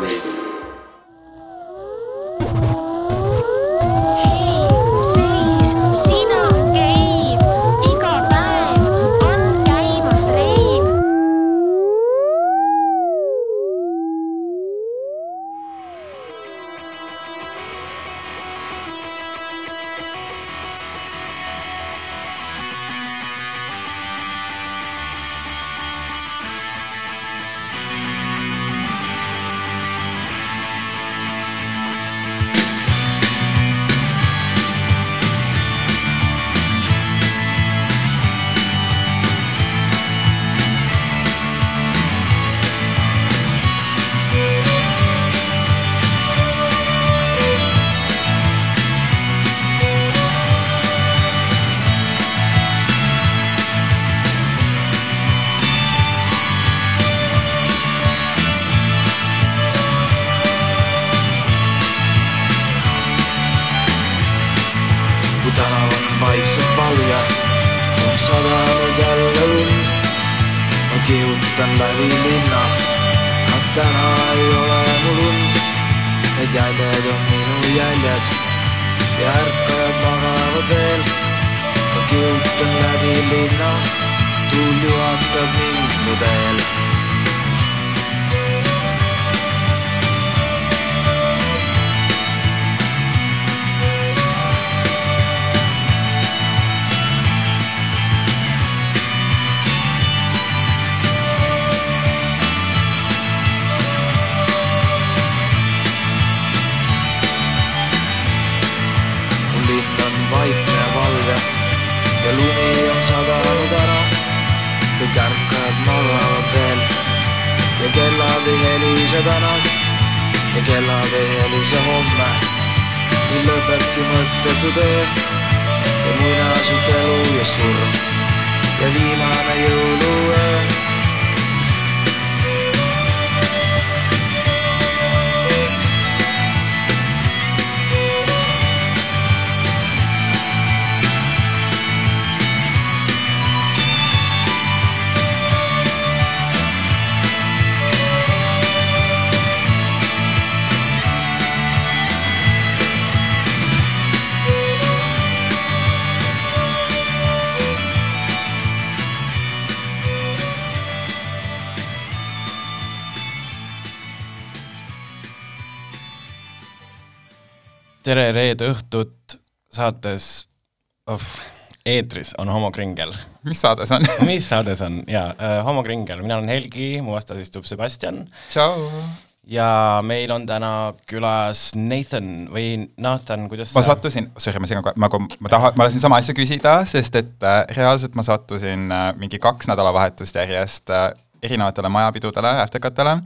Radio. Helise täna ja kellad ei helise homme. nii lõpebki mõttetu töö ja muinasjutt elu ja surm ja viimane jõuluöö tere reede õhtut saates oh, eetris on Homo Kringel. mis saade see on? mis saade see on? jaa äh,, Homo Kringel, mina olen Helgi, mu vastas istub Sebastian tšau. ja meil on täna külas Nathan või Nathan, kuidas ma sattusin, sorry, ma segan kohe, ma, ma tahan, ma tahtsin sama asja küsida, sest et äh, reaalselt ma sattusin äh, mingi kaks nädalavahetust järjest äh, erinevatele majapidudele, äftekatele,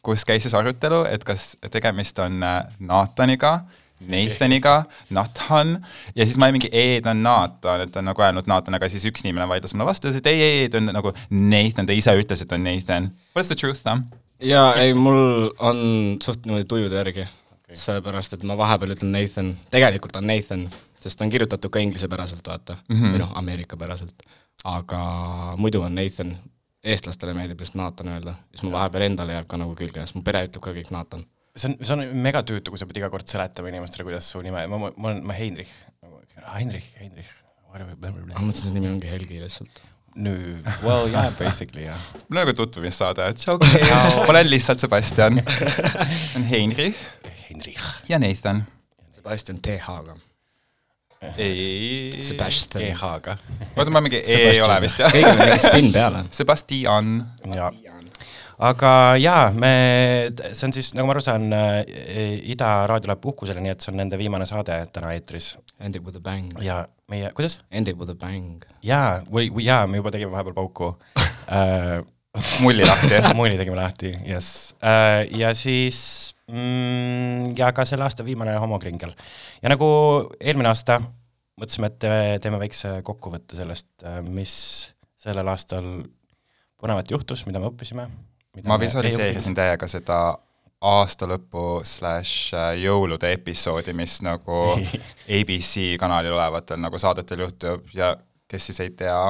kus käis siis arutelu, et kas tegemist on äh, Nathaniga, Nathan ja siis ma olin mingi E-d on Nathan, et on nagu öelnud Nathan, aga siis üks inimene vaidles mulle vastu, ütles, et ei, ei, ta on nagu Nathan, ta ise ütles, et on Nathan. What's the truth though? jaa, ei mul on suht niimoodi tujude järgi okay., sellepärast et ma vahepeal ütlen Nathan, tegelikult on Nathan, sest ta on kirjutatud ka inglisepäraselt, vaata mm, -hmm. või noh, ameerikapäraselt. aga muidu on Nathan, eestlastele meeldib just Nathan öelda, siis mul vahepeal endale jääb ka nagu külge, sest mu pere ütleb ka kõik Nathan. See on, see on megatüütu, kui sa pead iga kord seletama inimestele, kuidas su nime, ma, ma olen, ma Heinrich, Heinrich, Heinrich, ma mõtlesin, see nimi ongi Helgi lihtsalt. nüüd, well yeah, basically jah. mul on nagu tutvumissaade, tšau, ma olen lihtsalt Sebastian, on Heinrich Heinrich. ja Nathan. Sebastian TH-ga. ei, Sebastian. GH-ga. oota, ma mingi E ei ole vist jah? kõigil on mingi spinn peale. Sebastian, jaa. Aga jaa, me, see on siis, nagu ma aru saan, Ida raadio läheb puhkusele, nii et see on nende viimane saade täna eetris Ending with a bang. ja meie, kuidas? Ending with a bang. jaa, või, või jaa, me juba tegime vahepeal pauku äh,. mulli lahti. mulli tegime lahti, jess äh,. ja siis mm, ja ka selle aasta viimane homokringel. ja nagu eelmine aasta mõtlesime, et te- teeme väikse kokkuvõtte sellest, mis sellel aastal põnevat juhtus, mida me õppisime. Ma visualiseerisin täiega seda aastalõpu slaš äh, jõulude episoodi, mis nagu ABC kanalil olevatel nagu saadetel juhtub ja kes siis ei tea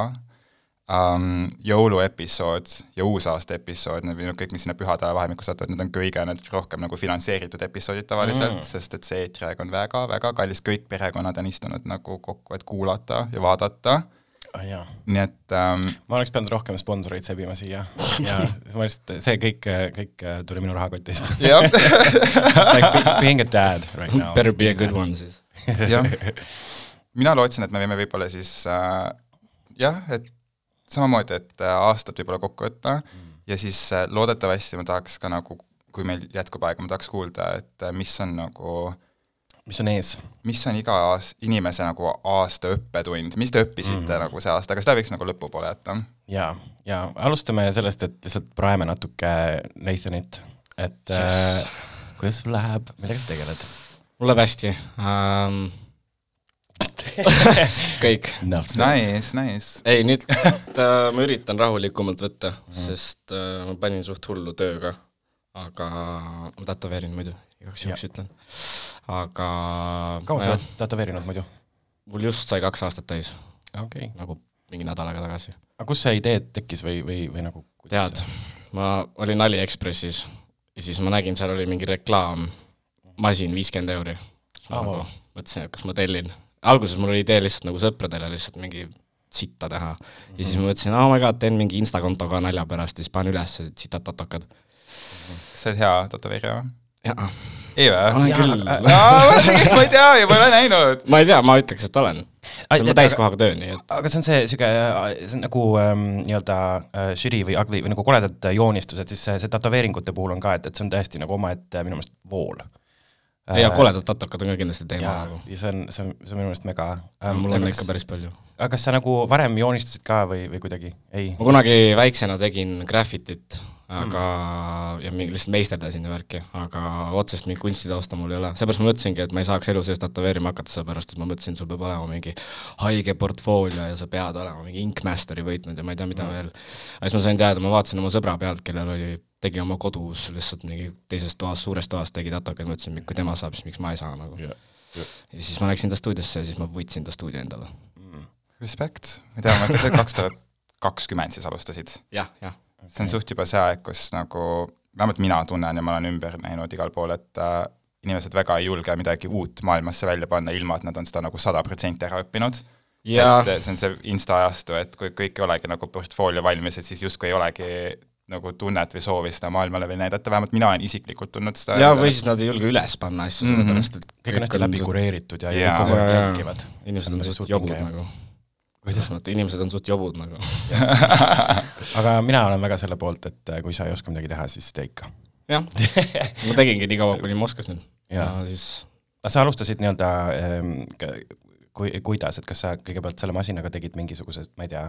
um,, jõuluepisood ja uusaasta episood, need noh, kõik, mis sinna pühade ajavahemikku satuvad, need on kõige need rohkem nagu finantseeritud episoodid tavaliselt mm., sest et see eetriaeg on väga-väga kallis, kõik perekonnad on istunud nagu kokku, et kuulata ja vaadata, oh, nii et um, ma oleks pidanud rohkem sponsoreid sebima siia ja ma lihtsalt, see kõik, kõik tuli minu rahakotist jah, like be- being a dad right now. Better be a good one siis. jah. mina lootsin, et me võime võib-olla siis äh, jah, et samamoodi, et äh, aastat võib-olla kokku võtta mm. ja siis äh, loodetavasti ma tahaks ka nagu, kui meil jätkub aega, ma tahaks kuulda, et äh, mis on nagu, mis on ees? mis on iga aas-, inimese nagu aasta õppetund, mis te õppisite mm. nagu see aasta, aga seda võiks nagu lõpupoole jätta. ja, ja alustame sellest, et lihtsalt praeme natuke Nathanit, et yes. Yes. äh, kuidas sul läheb, millega sa tegeled? mul läheb hästi um. kõik. Nice, nice. ei, nüüd äh, ma üritan rahulikumalt võtta mm, -hmm. sest äh, ma panin suht hullu tööga, aga ma tätoveerin muidu, igaks juhuks ütlen. aga kaua sa oled tätoveerinud muidu? mul just sai kaks aastat täis, okei okay., nagu mingi nädal aega tagasi. aga kust see idee tekkis või, või, või nagu tead, ma olin Aliekspressis ja siis ma nägin, seal oli mingi reklaam, masin viiskümmend euri. siis ma Aa, nagu mõtlesin, et kas ma tellin. alguses mul oli idee lihtsalt nagu sõpradele lihtsalt mingi sitta teha ja siis ma mõtlesin, oh my god, teen mingi Insta-konto ka nalja pärast ja siis panen üles sitad tatokad. sa oled hea tätoveerija või? Ei või? olen küll. ma ei tea ma ei ole näinud. ma ei tea, ma ütleks, et olen. see on mu aga- täiskohaga töö, nii et aga see on see sihuke, see on nagu ähm, nii-öelda äh, žürii või ugly või nagu koledad äh, joonistused, siis see, see tätoveeringute puhul on ka, et, et see on tõesti nagu omaette minu meelest vool. ja koledad tatokad on ka kindlasti teema ja nagu., ja see on, see on, see on minu meelest mega ähm, mul on ikka päris palju. aga kas sa nagu varem joonistasid ka või, või kuidagi? ei? ma kunagi väiksena tegin graffitit, aga mm. ja mingi lihtsalt meisterdasin ja värki, aga otsest mingit kunstitausta mul ei ole, seepärast ma mõtlesingi, et ma ei saaks elu sees tätoveerima hakata, sellepärast et ma mõtlesin, sul peab olema mingi haige portfoolio ja sa pead olema mingi Inkmasteri võitnud ja ma ei tea, mida mm. veel. aga siis ma sain teada, ma vaatasin oma sõbra pealt, kellel oli, tegi oma kodus lihtsalt mingi teises toas, suures toas tegi tatokaid, mõtlesin, kui tema saab, siis miks ma ei saa nagu. ja siis ma läksin ta stuudiosse ja siis ma võtsin ta stuudio endale. Respekt, ma ei tea, ma ütleks, et kaks tuhat kakskümmend siis alustasid. jah, jah. See on suht juba see aeg, kus nagu, vähemalt mina tunnen ja ma olen ümber näinud igal pool, et äh, inimesed väga ei julge midagi uut maailmasse välja panna, ilma et nad on seda nagu sada protsenti ära õppinud. ja et see on see insta-ajastu, et kui kõik ei olegi nagu portfoolio valmis, et siis justkui ei olegi nagu tunnet või soovi seda maailmale veel näidata, vähemalt mina olen isiklikult tundnud seda. ja või siis nad ei julge üles panna asju, Mhm. sellepärast et kõik on hästi läbi kureeritud ja, Jaa. ja aeg Jaa, jaa. jälgivad. inimesed on suht jobud nagu. Kuidas mõtled, inimesed on suht jobud nagu. aga mina olen väga selle poolt, et äh, kui sa ei oska midagi teha, siis tee ikka. jah, ma tegingi nii kaua, kuni ma oskasin. ja Jaa. siis aga sa alustasid nii-öelda ähm, kui, kuidas, et kas sa kõigepealt selle masinaga tegid mingisuguse, ma ei tea.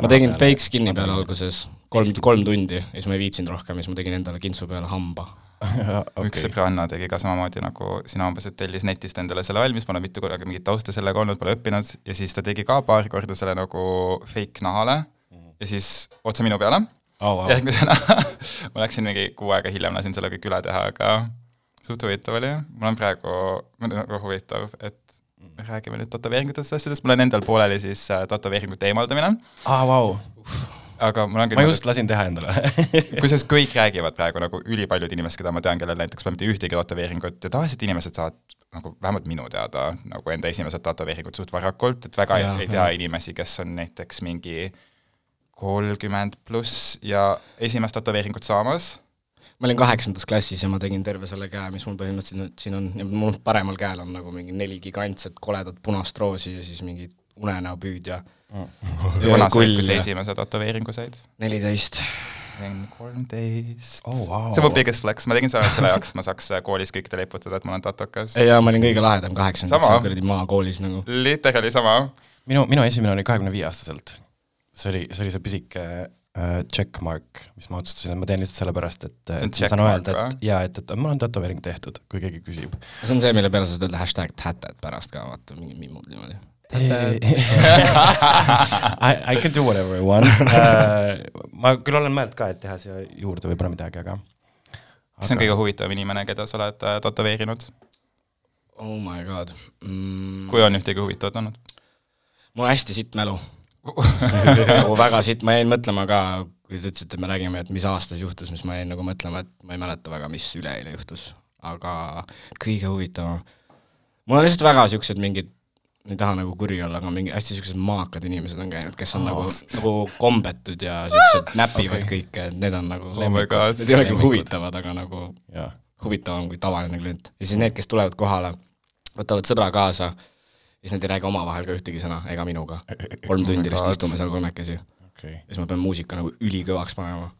ma tegin fake skin'i peale alguses kolm, kolm tundi ja siis ma ei viitsinud rohkem ja siis ma tegin endale kintsu peale hamba. üks okay.. sõbranna tegi ka samamoodi nagu sina umbes, et tellis netist endale selle valmis, pole mitu korda mingit tausta sellega olnud, pole õppinud ja siis ta tegi ka paar korda selle nagu fake nahale ja siis otse minu peale Oh, wow. järgmisena ma läksin mingi kuu aega hiljem, lasin selle kõik üle teha, aga suht huvitav oli, mul on praegu, nagu huvitav, et me räägime nüüd tätoveeringutest asjadest, mul on endal pooleli siis äh, tätoveeringute eemaldamine, ah,. Wow. Aga mul on ma just lasin teha endale. Kusjuures kõik räägivad praegu nagu ülipaljud inimesed, keda ma tean, kellel näiteks pole mitte ühtegi tätoveeringut ja tavaliselt inimesed saavad nagu vähemalt minu teada nagu enda esimesed tätoveeringud suht varakult, et väga ja, Jah, ei tea inimesi, kes on näiteks mingi kolmkümmend pluss ja esimest tätoveeringut saamas. Ma olin kaheksandas klassis ja ma tegin terve selle käe, mis mul põhimõtteliselt nüüd siin on, ja mul paremal käel on nagu mingi neli gigantset koledat punast roosi ja siis mingi unenäopüüd ja kuna sa esimese tätoveeringu said? neliteist. kolmteist Oh, wow. see on mu biggest flex, ma tegin seda ainult selle jaoks, et ma saaks äh, koolis kõikidele liputada, et ma olen tatokas. ja ma olin kõige lahedam kaheksandas Sama. kuradi maakoolis nagu. literaali sama. minu, minu esimene oli kahekümne viie aastaselt. see oli, see oli see pisike äh, checkmark, mis ma otsustasin, et ma teen lihtsalt sellepärast, et ma saan öelda, et jaa, et, et mul on tätoveering tehtud, kui keegi küsib. see on see, mille peale sa saad öelda hashtag tatted pärast ka, vaata mingi niimoodi. I, I can do whatever I want uh,. ma küll olen mõelnud ka, et teha siia juurde võib-olla midagi, aga kes on kõige huvitavam inimene, keda sa oled äh, tätoveerinud, oh my god mm,. kui on ühtegi huvitavat olnud? mul on hästi sitt mälu nagu väga sitt, ma jäin mõtlema ka, kui te ütlesite, me räägime, et mis aastas juhtus, siis ma jäin nagu mõtlema, et ma ei mäleta väga, mis üleeile juhtus, aga kõige huvitavam, mul on lihtsalt väga niisugused mingid ei taha nagu kuri olla, aga mingi hästi niisugused maakad inimesed on käinud, kes on oh. nagu, nagu kombetud ja niisugused näpivad okay. kõike, et need on nagu Oh god. Need ei olegi huvitavad, aga nagu jaa. huvitavam kui tavaline klient. ja siis need, kes tulevad kohale, võtavad sõbra kaasa, siis nad ei räägi omavahel ka ühtegi sõna ega minuga. kolm tundi lihtsalt God. istume seal kolmekesi. Okei okay.. ja siis ma pean muusika nagu ülikõvaks panema,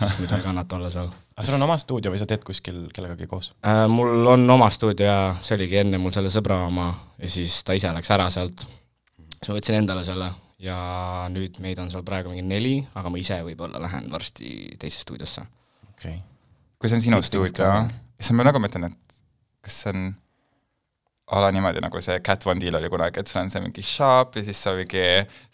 sest muidu ei kannata olla seal aga sul on oma stuudio või sa teed kuskil kellegagi koos? äh,. mul on oma stuudio ja see oligi enne mul selle sõbra oma ja siis ta ise läks ära sealt. siis ma võtsin endale selle ja nüüd meid on seal praegu mingi neli, aga ma ise võib-olla lähen varsti teise stuudiosse. okei okay.. kui see on sinu stuudio siis ma nagu mõtlen, et kas see on a la niimoodi, nagu see Cat Von D oli kunagi, et sul on see mingi shop ja siis sa mingi,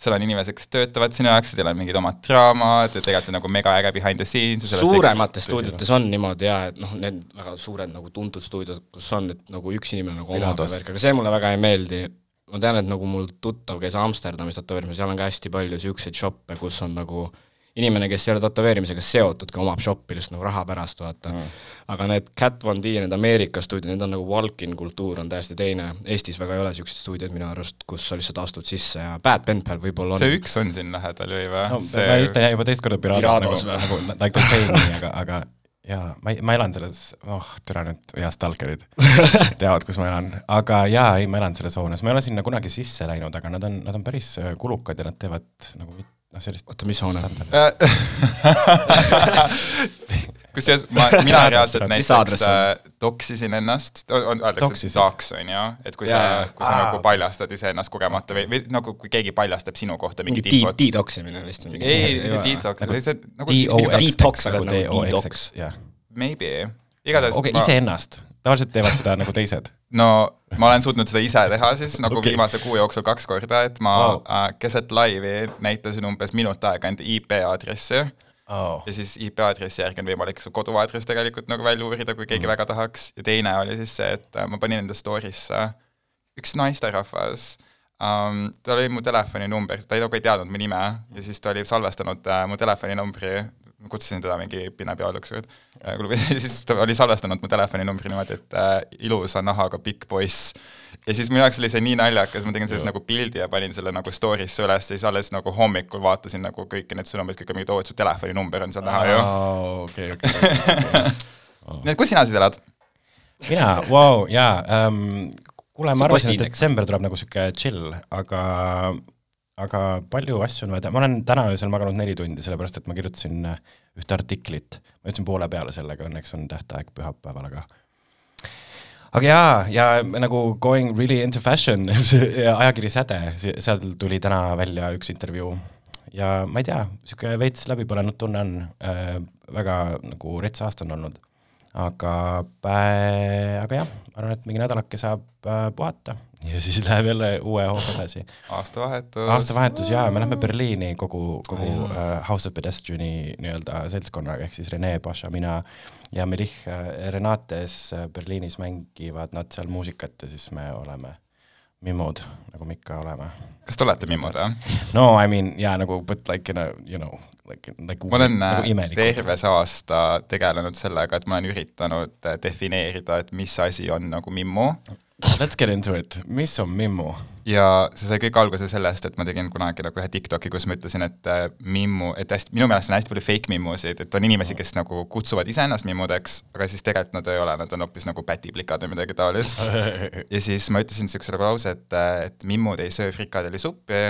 seal on inimesed, kes töötavad sinu jaoks ja teil on mingid omad draamad ja tegelikult on nagu mega äge behind the scenes suuremates stuudiotes on niimoodi jaa, et noh, need väga suured nagu tuntud stuudiod, kus on, et nagu üks inimene nagu omab ja Vilados. värk, aga see mulle väga ei meeldi. ma tean, et nagu mul tuttav käis Amsterdamis tätoveerimas, seal on ka hästi palju niisuguseid shoppe, kus on nagu inimene, kes ei ole tätoveerimisega seotud, ka omab shop'i lihtsalt nagu raha pärast, vaata mm.. aga need Cat Von D ja need Ameerika stuudiod, need on nagu walk-in kultuur on täiesti teine. Eestis väga ei ole niisuguseid stuudioid minu arust, kus sa lihtsalt astud sisse ja Bad Pen Pal võib-olla on. see üks on siin lähedal ju või no ma see ütlen juba teist korda Pirados nagu nagu like the same, aga, aga jaa, ma ei, ma elan selles, oh, türa nüüd, jaa, stalkerid teavad, kus ma elan, aga jaa, ei, ma elan selles hoones, ma ei ole sinna kunagi sisse läinud, aga nad on, nad on päris äh, kulukad ja nad teevad nagu mit- noh, sellist oota, mis hoone? standardi. kusjuures ma, mina reaalselt näiteks äh, doksisin ennast, on, öeldakse doks on ju, et kui sa Jaa,, kui sa aa, nagu paljastad iseennast kogemata või, või nagu kui keegi paljastab sinu kohta mingi infot. de-doksimine vist ei, detox, Nagu see nagu Detox D-O-X-X aga nagu D-O-X-X, jah. maybe, igatahes okei, ma- iseennast, tavaliselt teevad seda nagu teised. no ma olen suutnud seda ise teha siis nagu okay. viimase kuu jooksul kaks korda, et ma Wow. äh, keset laivi näitasin umbes minut aega enda IP aadressi Oh. ja siis IP aadressi järgi on võimalik su koduaadress tegelikult nagu välja uurida, kui keegi mm. väga tahaks ja teine oli siis see, et äh, ma panin enda story'sse üks naisterahvas um,, tal oli mu telefoninumber, ta ei, nagu ei teadnud mu nime ja siis ta oli salvestanud äh, mu telefoninumbri, ma kutsusin teda mingi pinnapeoluks, siis ta oli salvestanud mu telefoninumbri niimoodi, et äh, ilusa nahaga pikk poiss. ja siis minu jaoks oli see nii naljakas, ma tegin sellest nagu pildi ja panin selle nagu story'sse üles ja siis alles nagu hommikul vaatasin nagu kõiki neid sõnumeid, kõik on mingid, oo, et su telefoninumber on seal näha ju. okei, okei. nii et kus sina siis elad? mina, vau, jaa ähm,, kuule, ma arvasin, et detsember tuleb nagu sihuke chill, aga aga palju asju on vaja teha, ma olen täna öösel maganud neli tundi, sellepärast et ma kirjutasin äh, ühte artiklit, ma jõudsin poole peale sellega, õnneks on tähtaeg pühapäeval, aga aga jaa, ja nagu going really into fashion, see ajakiri Säde, seal tuli täna välja üks intervjuu. Ja ma ei tea, niisugune veits läbipõlenud tunne on äh,, väga nagu rets aasta on olnud. aga pä-, aga jah, ma arvan, et mingi nädalake saab äh, puhata ja siis läheb jälle uue hooga edasi. aastavahetus. aastavahetus jaa, me lähme Berliini kogu, kogu äh, House of Pedestriani nii-öelda seltskonnaga, ehk siis Rene, Paša, mina ja Melich äh, Renates äh, Berliinis mängivad nad seal muusikat ja siis me oleme mimmud, nagu me ikka oleme. kas te olete mimmud või? no I mean jaa, nagu but like in a you know, like, like ma olen nagu imelikud. terve see aasta tegelenud sellega, et ma olen üritanud defineerida, et mis asi on nagu mimmu Let's get into it, mis on mimmu? ja see sai kõik alguse sellest, et ma tegin kunagi nagu ühe TikToki, kus ma ütlesin, et äh, mimmu, et hästi, minu meelest on hästi palju fake mimmusid, et on inimesi, kes nagu kutsuvad iseennast mimmudeks, aga siis tegelikult nad ei ole, nad on hoopis nagu pätiplikad või midagi taolist. ja siis ma ütlesin niisuguse nagu lause, et, et mimmud ei söö frikadellisuppi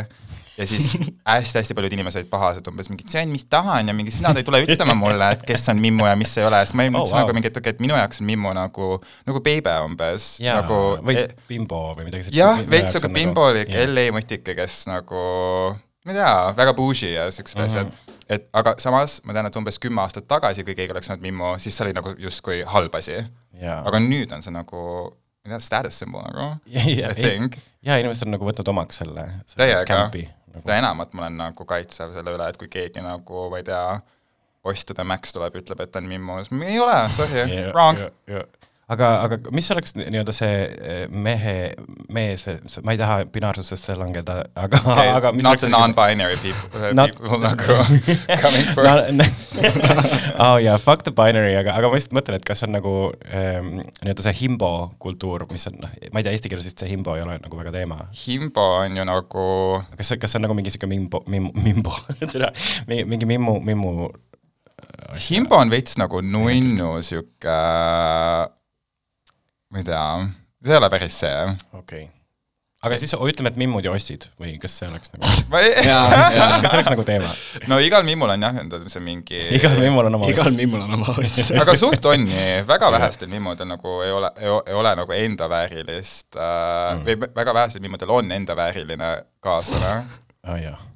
ja siis hästi-hästi paljud inimesed olid pahased umbes mingi, see on, mis tahan ja mingi sina ei tule ütlema mulle, et kes on mimmu ja mis ei ole, siis ma mõtlesin Oh, oh, wow. nagu mingi, et okei, et minu jaoks on mimmu nagu, nagu beebe umbes, jaa nagu või bimbo või midagi sellist. jah, veits sihuke bimbolik jah. LA mutike, kes nagu, ma ei tea, väga bougie ja siuksed Mhm. asjad. et aga samas ma tean, et umbes kümme aastat tagasi, kui keegi oleks olnud mimmu, siis see oli nagu justkui halb asi. jaa, aga nüüd on see nagu, ma ei tea, status symbol nagu, ja, I think. ja inimesed on nagu võtnud omaks selle, selle campi, seda enamat ma olen nagu kaitsev selle üle, et kui keegi nagu, ma ei tea, the Max tuleb, ütleb, et ta on mimmu, siis ei ole, sorry, wrong. aga, aga mis oleks nii-öelda see eh, mehe, mees, ma ei taha binaarsusesse langeda, aga okay,, aga mis not oleks the non-binary people, Not- people nagu coming for oh jaa, fuck the binary, aga, aga ma lihtsalt mõtlen, et kas on nagu ähm, nii-öelda see himbo kultuur, mis on, noh, ma ei tea, eesti keeles vist see himbo ei ole nagu väga teema. Himbo on ju nagu, kas see, kas see on nagu mingi sihuke mimbo, mimbo, mimbo, mingi mimmu, mimmu Himbo on veits nagu nunnu sihuke, ma ei tea, see ei ole päris see. okei okay.. aga siis ütleme, et mimmud ja ossid või kas see oleks nagu, kas see oleks nagu teema? no igal mimmul on jah, see mingi igal mimmul on oma igal oss. mimmul on oma oss. aga suht on nii, väga vähestel mimmudel nagu ei ole, ei ole nagu enda väärilist äh, mm., või väga vähestel mimmudel on enda vääriline kaaslane. aa Ah,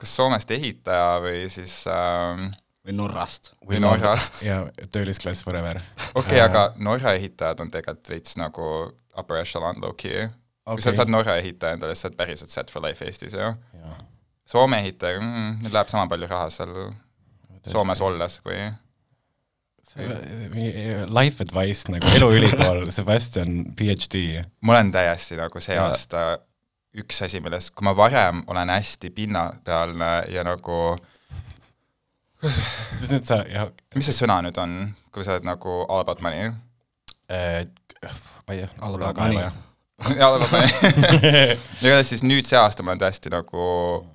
kas Soomest ehitaja või siis ähm, või Norrast. või Norrast. ja töölisklass forever. okei okay,, aga Norra ehitajad on tegelikult veits nagu upper echelon low-key okay.. kui sa saad Norra ehitaja endale, siis sa oled päriselt set for life Eestis ju. jaa. Soome ehitaja mm,, neil läheb sama palju raha seal Soomes olles kui Life advice nagu eluülikool, Sebastian, PhD. ma olen täiesti nagu see Jaa. aasta üks asi, millest, kui ma varem olen hästi pinnapealne ja nagu, siis nüüd sa, jah mis see sõna nüüd on, kui sa oled nagu all about money? äh,, ma ei tea. All about money. all about money. igatahes siis nüüd see aasta ma olen täiesti nagu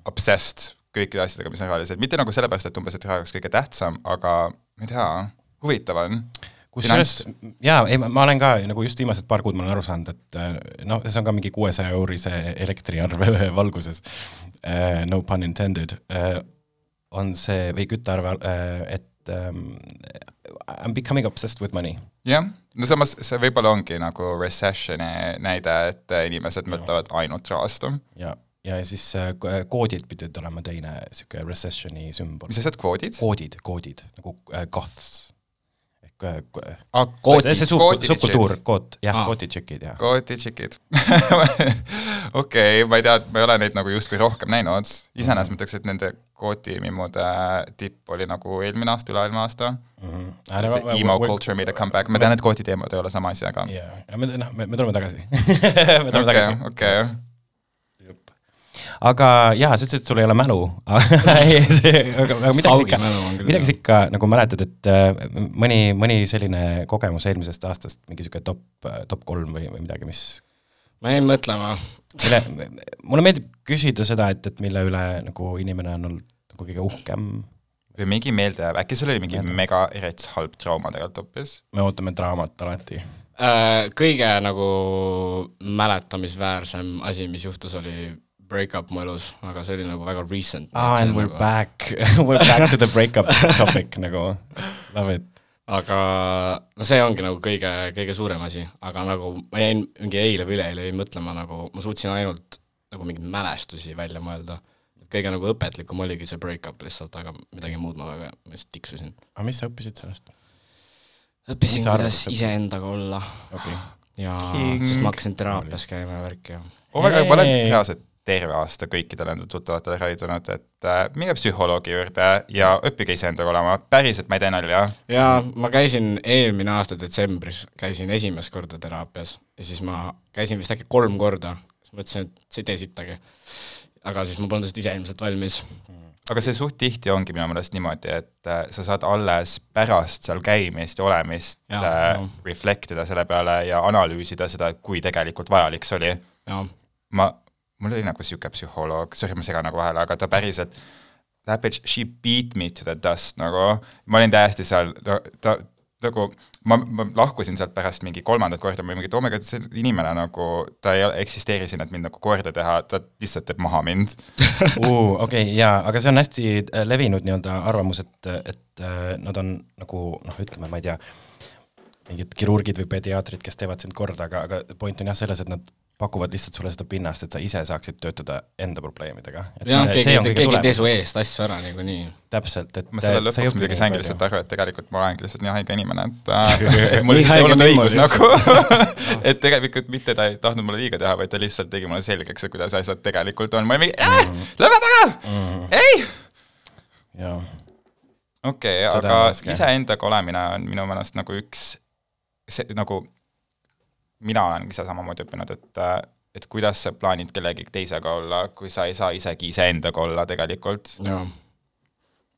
obsessed kõikide asjadega, mis on rahalised, mitte nagu sellepärast, et umbes, et raha oleks kõige tähtsam, aga ma ei tea, huvitav on. kusjuures jaa, ei ma olen ka nagu just viimased paar kuud ma olen aru saanud, et äh, noh, see on ka mingi kuuesaja eurise elektriarve valguses uh,, no pun intended uh,, on see või küttearve uh,, et um, I m becoming obsessed with money. jah, no samas see võib-olla ongi nagu recessioni näide, et inimesed mõtlevad ainult rahast. ja, ja siis äh, ko- koodid pidid olema teine niisugune recessioni sümbol mis. asjad, kvoodid? koodid, koodid nagu äh, goths ehk ko- aa, koodid, see sub-, subkultuur, kood, jah ah., kooditšekid, jah. kooditšikid. okei, ma ei tea, ma ei ole neid nagu justkui rohkem näinud, iseenesest ma ütleks, et nende kootimimmude tipp oli nagu eelmine aasta, üle-eelmine aasta. see emo culture made a comeback, ma tean, et kooditeemad ei ole sama asi, aga ja me, noh, me, me tuleme tagasi me tuleme okei, tagasi. okei. Aga jaa, sa ütlesid, et sul ei ole mälu aga, aga midagi ikka midagi ikka nagu mäletad, et äh, mõni, mõni selline kogemus eelmisest aastast, mingi niisugune top, top kolm või, või midagi, mis ma jäin mõtlema, mille, mulle meeldib küsida seda, et, et mille üle nagu inimene on olnud nagu kõige uhkem. või mingi meelde jääb, äkki sul oli mingi mega erits halb trauma tegelikult hoopis? me ootame draamat alati. Äh, kõige nagu mäletamisväärsem asi, mis juhtus, oli break-up mu elus, aga see oli nagu väga recent. Ah, and we're back we're back to the breakup topic nagu, love it. aga no see ongi nagu kõige, kõige suurem asi, aga nagu ma jäin mingi eile või üleeile jäin mõtlema nagu, ma suutsin ainult nagu mingeid mälestusi välja mõelda. kõige nagu õpetlikum oligi see break-up lihtsalt, aga midagi muud ma väga, lihtsalt tiksusin. aga mis sa õppisid sellest? õppisin, kuidas et- iseendaga olla okei. ja King. sest ma hakkasin teraapias käima ja värki ja my god, ma olen Yay. reaalselt terve aasta kõikidele enda tuttavatele raidunud, et äh, minge psühholoogi juurde ja õppige iseendaga olema, päriselt, ma ei tee nalja. ja ma käisin eelmine aasta detsembris, käisin esimest korda teraapias ja siis ma käisin vist äkki kolm korda, siis mõtlesin, et see ei tee sittagi. aga siis ma polnud lihtsalt ise ilmselt valmis. aga see suht tihti ongi minu meelest niimoodi, et äh, sa saad alles pärast seal käimist ja olemist Jaa, äh, jaa. reflect ida selle peale ja analüüsida seda, kui tegelikult vajalik see oli. ma, mul oli nagu sihuke psühholoog, sorry, ma segan nagu vahele, aga ta päriselt, that bitch, she beat me to the dust nagu, ma olin täiesti seal, ta nagu, ma, ma lahkusin sealt pärast mingi kolmandat korda, ma olin mingi, et oh my god, see inimene nagu, ta ei eksisteeri siin, et mind nagu korda teha, ta lihtsalt teeb maha mind. okei, jaa, aga see on hästi äh, levinud nii-öelda arvamus, et, et äh, nad on nagu noh, ütleme, ma ei tea, mingid kirurgid või pediaatrid, kes teevad sind korda, aga, aga point on jah selles, et nad pakuvad lihtsalt sulle seda pinnast, et sa ise saaksid töötada enda probleemidega. jah, keegi, keegi ei tee su eest asju ära niikuinii. täpselt, et ma selle sa ei lõpuks muidugi saingi lihtsalt aru, et tegelikult ma olengi lihtsalt nii haige inimene, et äh, et mul lihtsalt ei olnud õigus nagu et tegelikult mitte ta ei tahtnud mulle liiga teha, vaid ta lihtsalt tegi mulle selgeks, et kuidas asjad tegelikult on, ma olin mingi äh,, lõpetage, ei. jaa, okei aga iseendaga olemine on minu meelest nagu üks see nagu mina olen ise samamoodi õppinud, et et kuidas sa plaanid kellegi teisega olla, kui sa ei saa isegi iseendaga olla tegelikult. jaa.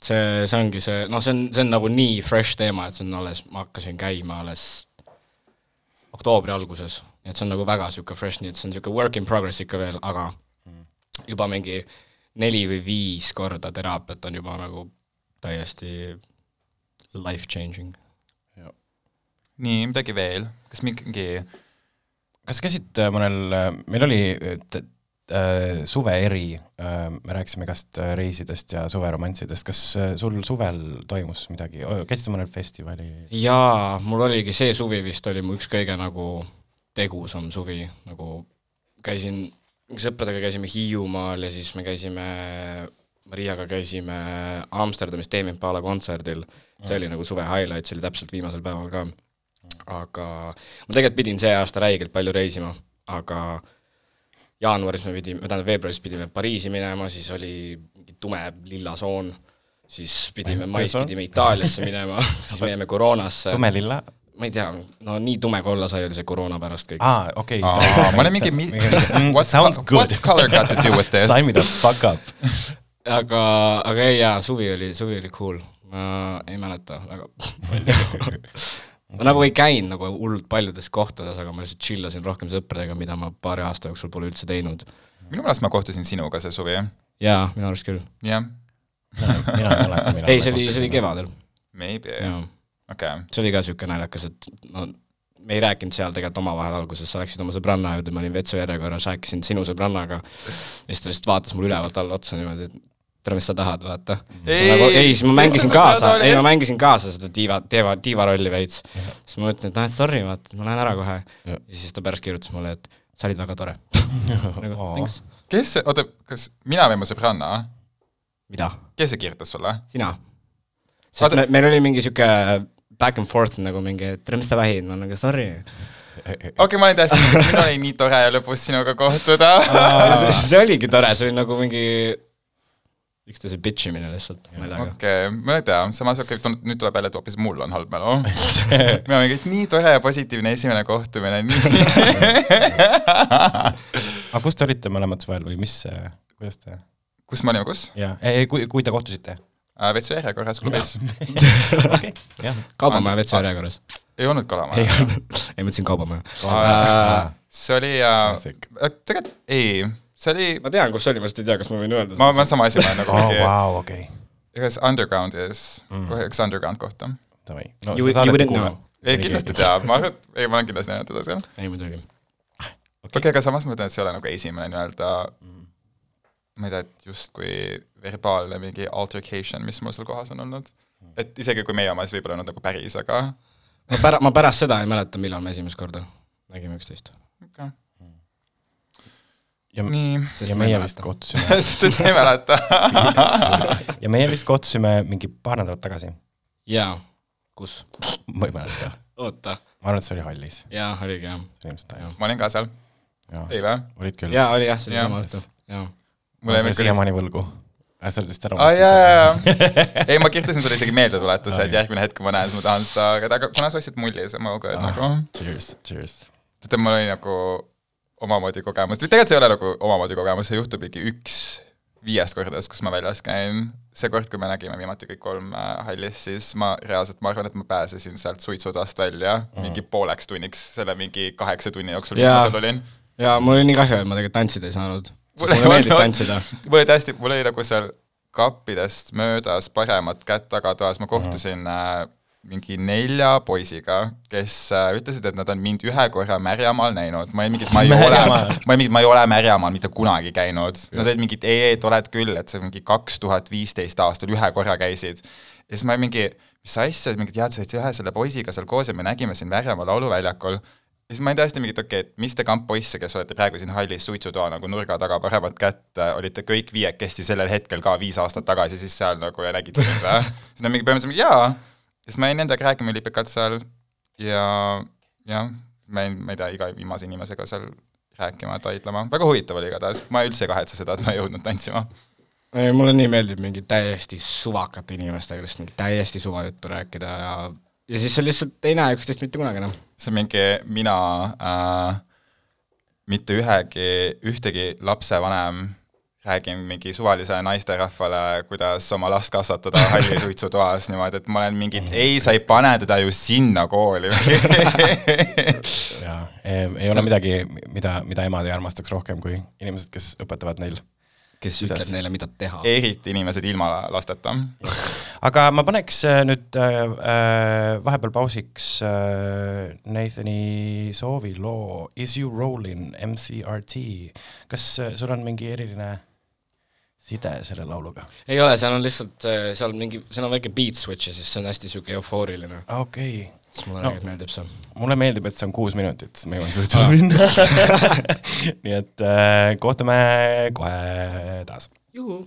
see, see ongi see, noh, see on, see on nagu nii fresh teema, et see on alles, ma hakkasin käima alles oktoobri alguses, nii et see on nagu väga niisugune fresh, nii et see on niisugune work in progress ikka veel, aga juba mingi neli või viis korda teraapiat on juba nagu täiesti life changing. nii, midagi veel, kas mingi, kas käisid äh, mõnel, meil oli äh, äh, suveeri, me rääkisime igast äh, reisidest ja suveromanssidest, kas äh, sul suvel toimus midagi, käisid sa mõnel festivali? jaa, mul oligi see suvi vist oli mu üks kõige nagu tegusam suvi, nagu käisin, sõpradega käisime Hiiumaal ja siis me käisime Mariaga käisime Amsterdamis Damien Pala kontserdil, see oli nagu suve highlight, see oli täpselt viimasel päeval ka. Aga ma tegelikult pidin see aasta räigelt palju reisima, aga jaanuaris me pidime, tähendab veebruaris pidime Pariisi minema, siis oli mingi tume lilla soon, siis pidime mais pidime Itaaliasse minema, siis me jäime koroonasse. tumelilla? ma ei tea, no nii tume kolla sai oli see koroona pärast kõik. aa, okei. ma olen mingi, what's, Sounds good what's. color got to do with this? Sign me the fuck up. aga, aga ei jaa, suvi oli, suvi oli cool. ma ei mäleta väga ma nagu ei käinud nagu hullult paljudes kohtades, aga ma lihtsalt chill asin rohkem sõpradega, mida ma paari aasta jooksul pole üldse teinud. minu meelest ma kohtusin sinuga see suvi, jaa, minu arust küll. jah, mina ei mäleta, millal. ei, see oli, see oli kevadel, maybe, jaa. okei. see oli ka niisugune naljakas, et no me ei rääkinud seal tegelikult omavahel alguses, sa läksid oma sõbranna juurde, ma olin vetsujärjekorras, rääkisin sinu sõbrannaga ja siis ta lihtsalt vaatas mulle ülevalt alla otsa niimoodi, et tere, mis sa tahad, vaata. Ei, Nagu, ei, siis ma mängisin kaasa, ei ma mängisin kaasa seda diiva, diiva, diiva rolli veits. siis ma mõtlesin, et noh, et sorry, vaata, ma lähen ära kohe. ja siis ta pärast kirjutas mulle, et sa olid väga tore. nagu Oo. thanks. kes see, oota, kas mina või mu sõbranna, mida? kes see kirjutas sulle? sina? sest Oota- me, meil oli mingi sihuke back and forth nagu mingi, et tere, mis sa vähid, ma nagu sorry. okei okay,, ma olin täiesti, minul oli nii tore lõpus sinuga kohtuda. see oligi tore, see oli nagu mingi üksteise bitch imine lihtsalt naljaga. okei, ma ei tea, samas okei okay,, nüüd tuleb välja, et hoopis mul on halb mälu. mina mingi, et nii tore ja positiivne esimene kohtumine, nii. aga kus te olite mõlemad suvel või mis, kuidas te? kus me olime, kus? jaa, kui, kui te kohtusite? Vetsu järjekorras klubis. kaubamaja vetsu järjekorras. ei olnud Kalamaja. ei, ei mõtlesin kaubamaja. see oli äh, tegelikult ei, see oli, ma tean, kus see oli, ma lihtsalt ei tea, kas ma võin öelda ma, ma sama asi, ma olen nagu oo, mingi, vau, okei. kas Undergroundis mm., kohe üks Underground kohta. Davai. no You, you wouldn't know. ei, kindlasti teab, ma arvan, et ei, ma olen kindlasti näinud teda seal. ei muidugi. okei okay,, aga samas ma ütlen, et see ei ole nagu esimene nii-öelda ma ei tea, et justkui verbaalne mingi altercation, mis mul seal kohas on olnud. et isegi kui meie oma, siis võib-olla ei olnud nagu päris, aga ma pära-, ma pärast seda ei mäleta, millal me esimest korda nägime üksteist. okay. Ja, nii, ja meie vist kohtusime sest et sa ei mäleta. ja meie vist kohtusime mingi paar nädalat tagasi. jaa, kus? ma ei mäleta. oota. ma arvan, et see oli hallis. jaa, oligi jah. see oli ilmselt hallis. ma olin ka seal, ei või? olid küll. jaa, oli jah, see oli Jah. sama õhtu, jaa. mul jäi siiamaani võlgu. sa oled vist ära aa jaa, jaa, jaa. ei, ma kirjutasin sulle isegi meeldetuletuse, et järgmine hetk, kui ma näen, siis ma tahan seda, aga kuna sa ostsid mulli, siis ma ka, et nagu Cheers, cheers. tead, mul oli nagu omamoodi kogemus, tegelikult see ei ole nagu omamoodi kogemus, see juhtub ikka üks viiest kordadest, kus ma väljas käin. see kord, kui me nägime viimati kõik kolm äh, hallis, siis ma reaalselt, ma arvan, et ma pääsesin sealt suitsutoast välja mm. mingi pooleks tunniks selle mingi kaheksa tunni jooksul, mis ma seal olin. jaa, mul oli nii kahju, et ma tegelikult tantsida ei saanud. Mulle meeldib olnud- tantsida. mul oli täiesti, mul oli nagu seal kappidest möödas paremat kätt tagatoas, ma kohtusin äh, mingi nelja poisiga, kes äh, ütlesid, et nad on mind ühe korra Märjamaal näinud, ma olin mingi, ma ei ole, ma olin mingi, ma ei ole Märjamaal mitte kunagi käinud. Nad olid mingid, ei, ei, et oled küll, et see mingi kaks tuhat viisteist aastal ühe korra käisid. ja siis ma olin mingi, mis asja, mingid jah, sa olid ühe selle poisiga seal koos ja me nägime sind Märjamaa lauluväljakul ja siis ma olin täiesti mingi, et okei okay,, et mis te kamp poisse, kes olete praegu siin hallis suitsutoa nagu nurga taga paremat kätt, olite kõik viiekesti sellel hetkel ka viis aastat tagasi siis seal nagu ja mind või? siis nad mingi põhimõtteliselt mingi jaa, siis ma jäin nendega rääkima ülipikalt seal ja jah, ma jäin, ma ei tea, iga viimase inimesega seal rääkima, taidlema, väga huvitav oli igatahes, ma üldse ei kahetse seda, et ma ei jõudnud tantsima. ei, mulle nii meeldib mingi täiesti suvakate inimestega lihtsalt mingi täiesti suvajuttu rääkida ja ja siis sa lihtsalt ei näe üksteist mitte kunagi enam. see on mingi mina äh, mitte ühegi, ühtegi lapsevanem räägin mingi suvalise naisterahvale, kuidas oma last kasvatada hallisuitsutoas niimoodi, et ma olen mingi, ei, sa ei pane teda ju sinna kooli. jaa, ei ole midagi, mida, mida emad ei armastaks rohkem kui inimesed, kes õpetavad neil. kes ütleb neile, mida teha. eriti inimesed ilma lasteta. aga ma paneks äh, nüüd äh, äh, vahepeal pausiks äh, Nathani soovi loo Is you rolling MCRT. kas äh, sul on mingi eriline side selle lauluga? ei ole, seal on lihtsalt, seal mingi, seal on väike beat switch ja siis see on hästi niisugune eufooriline. okei okay., siis mulle No. no. meeldib see. mulle meeldib, et see on kuus minutit, siis ma jõuan suitsule minna. nii et äh, kohtume kohe taas. juhu.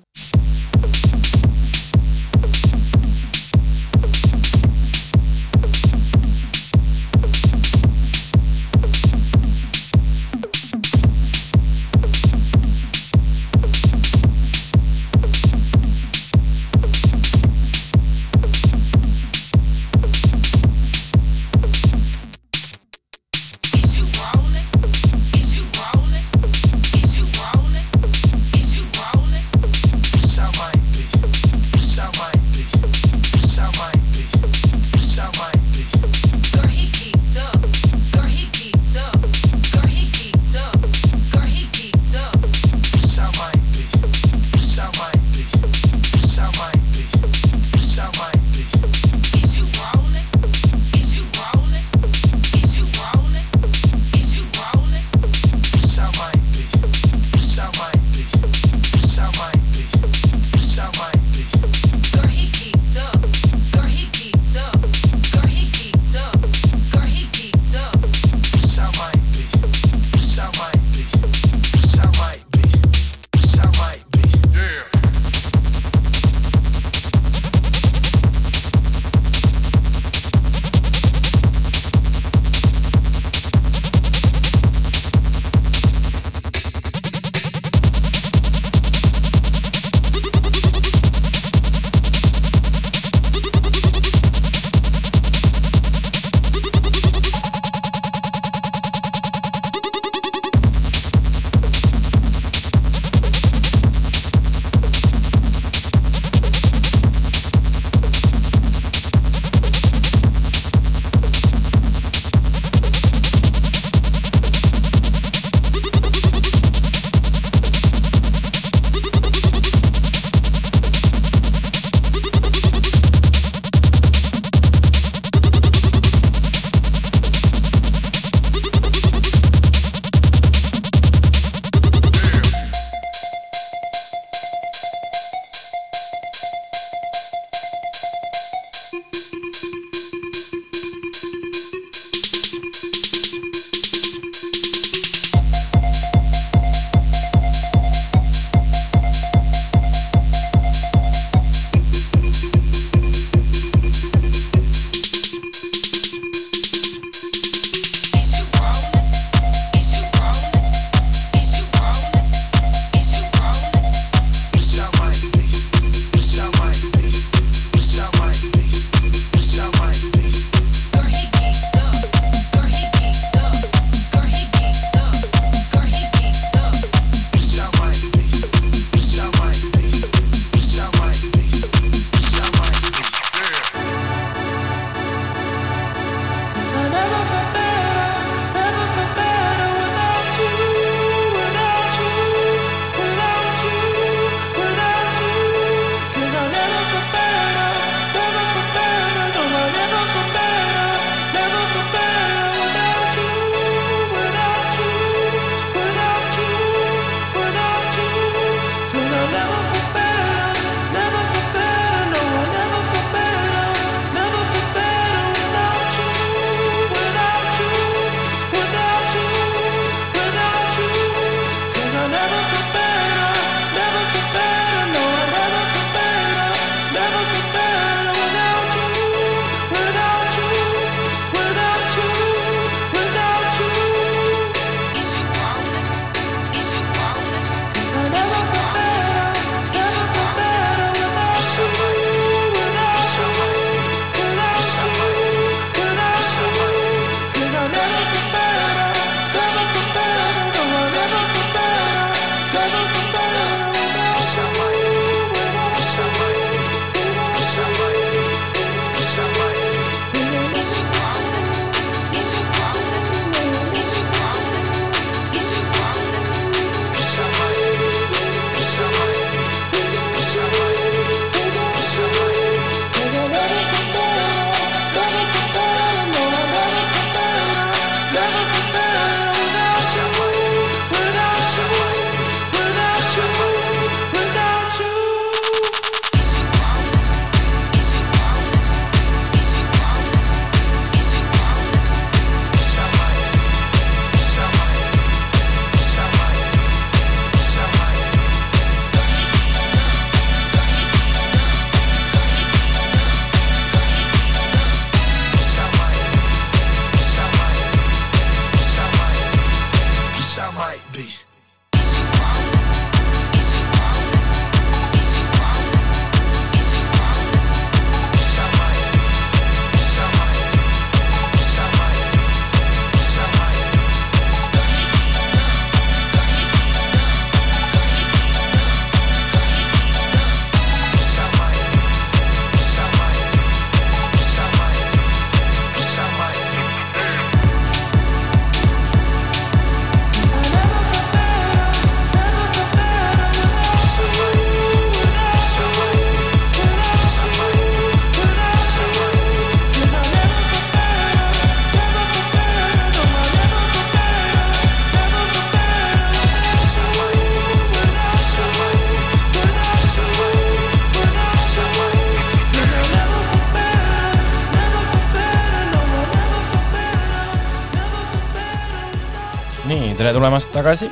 tagasi.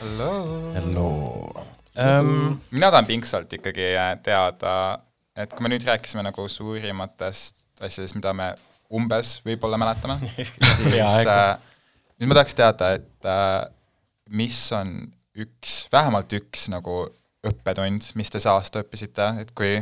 Hello. Hello um,. mina tahan pingsalt ikkagi äh, teada, et kui me nüüd rääkisime nagu suurimatest asjadest, mida me umbes võib-olla mäletame, siis äh, nüüd ma tahaks teada, et äh, mis on üks, vähemalt üks nagu õppetund, mis te see aasta õppisite, et kui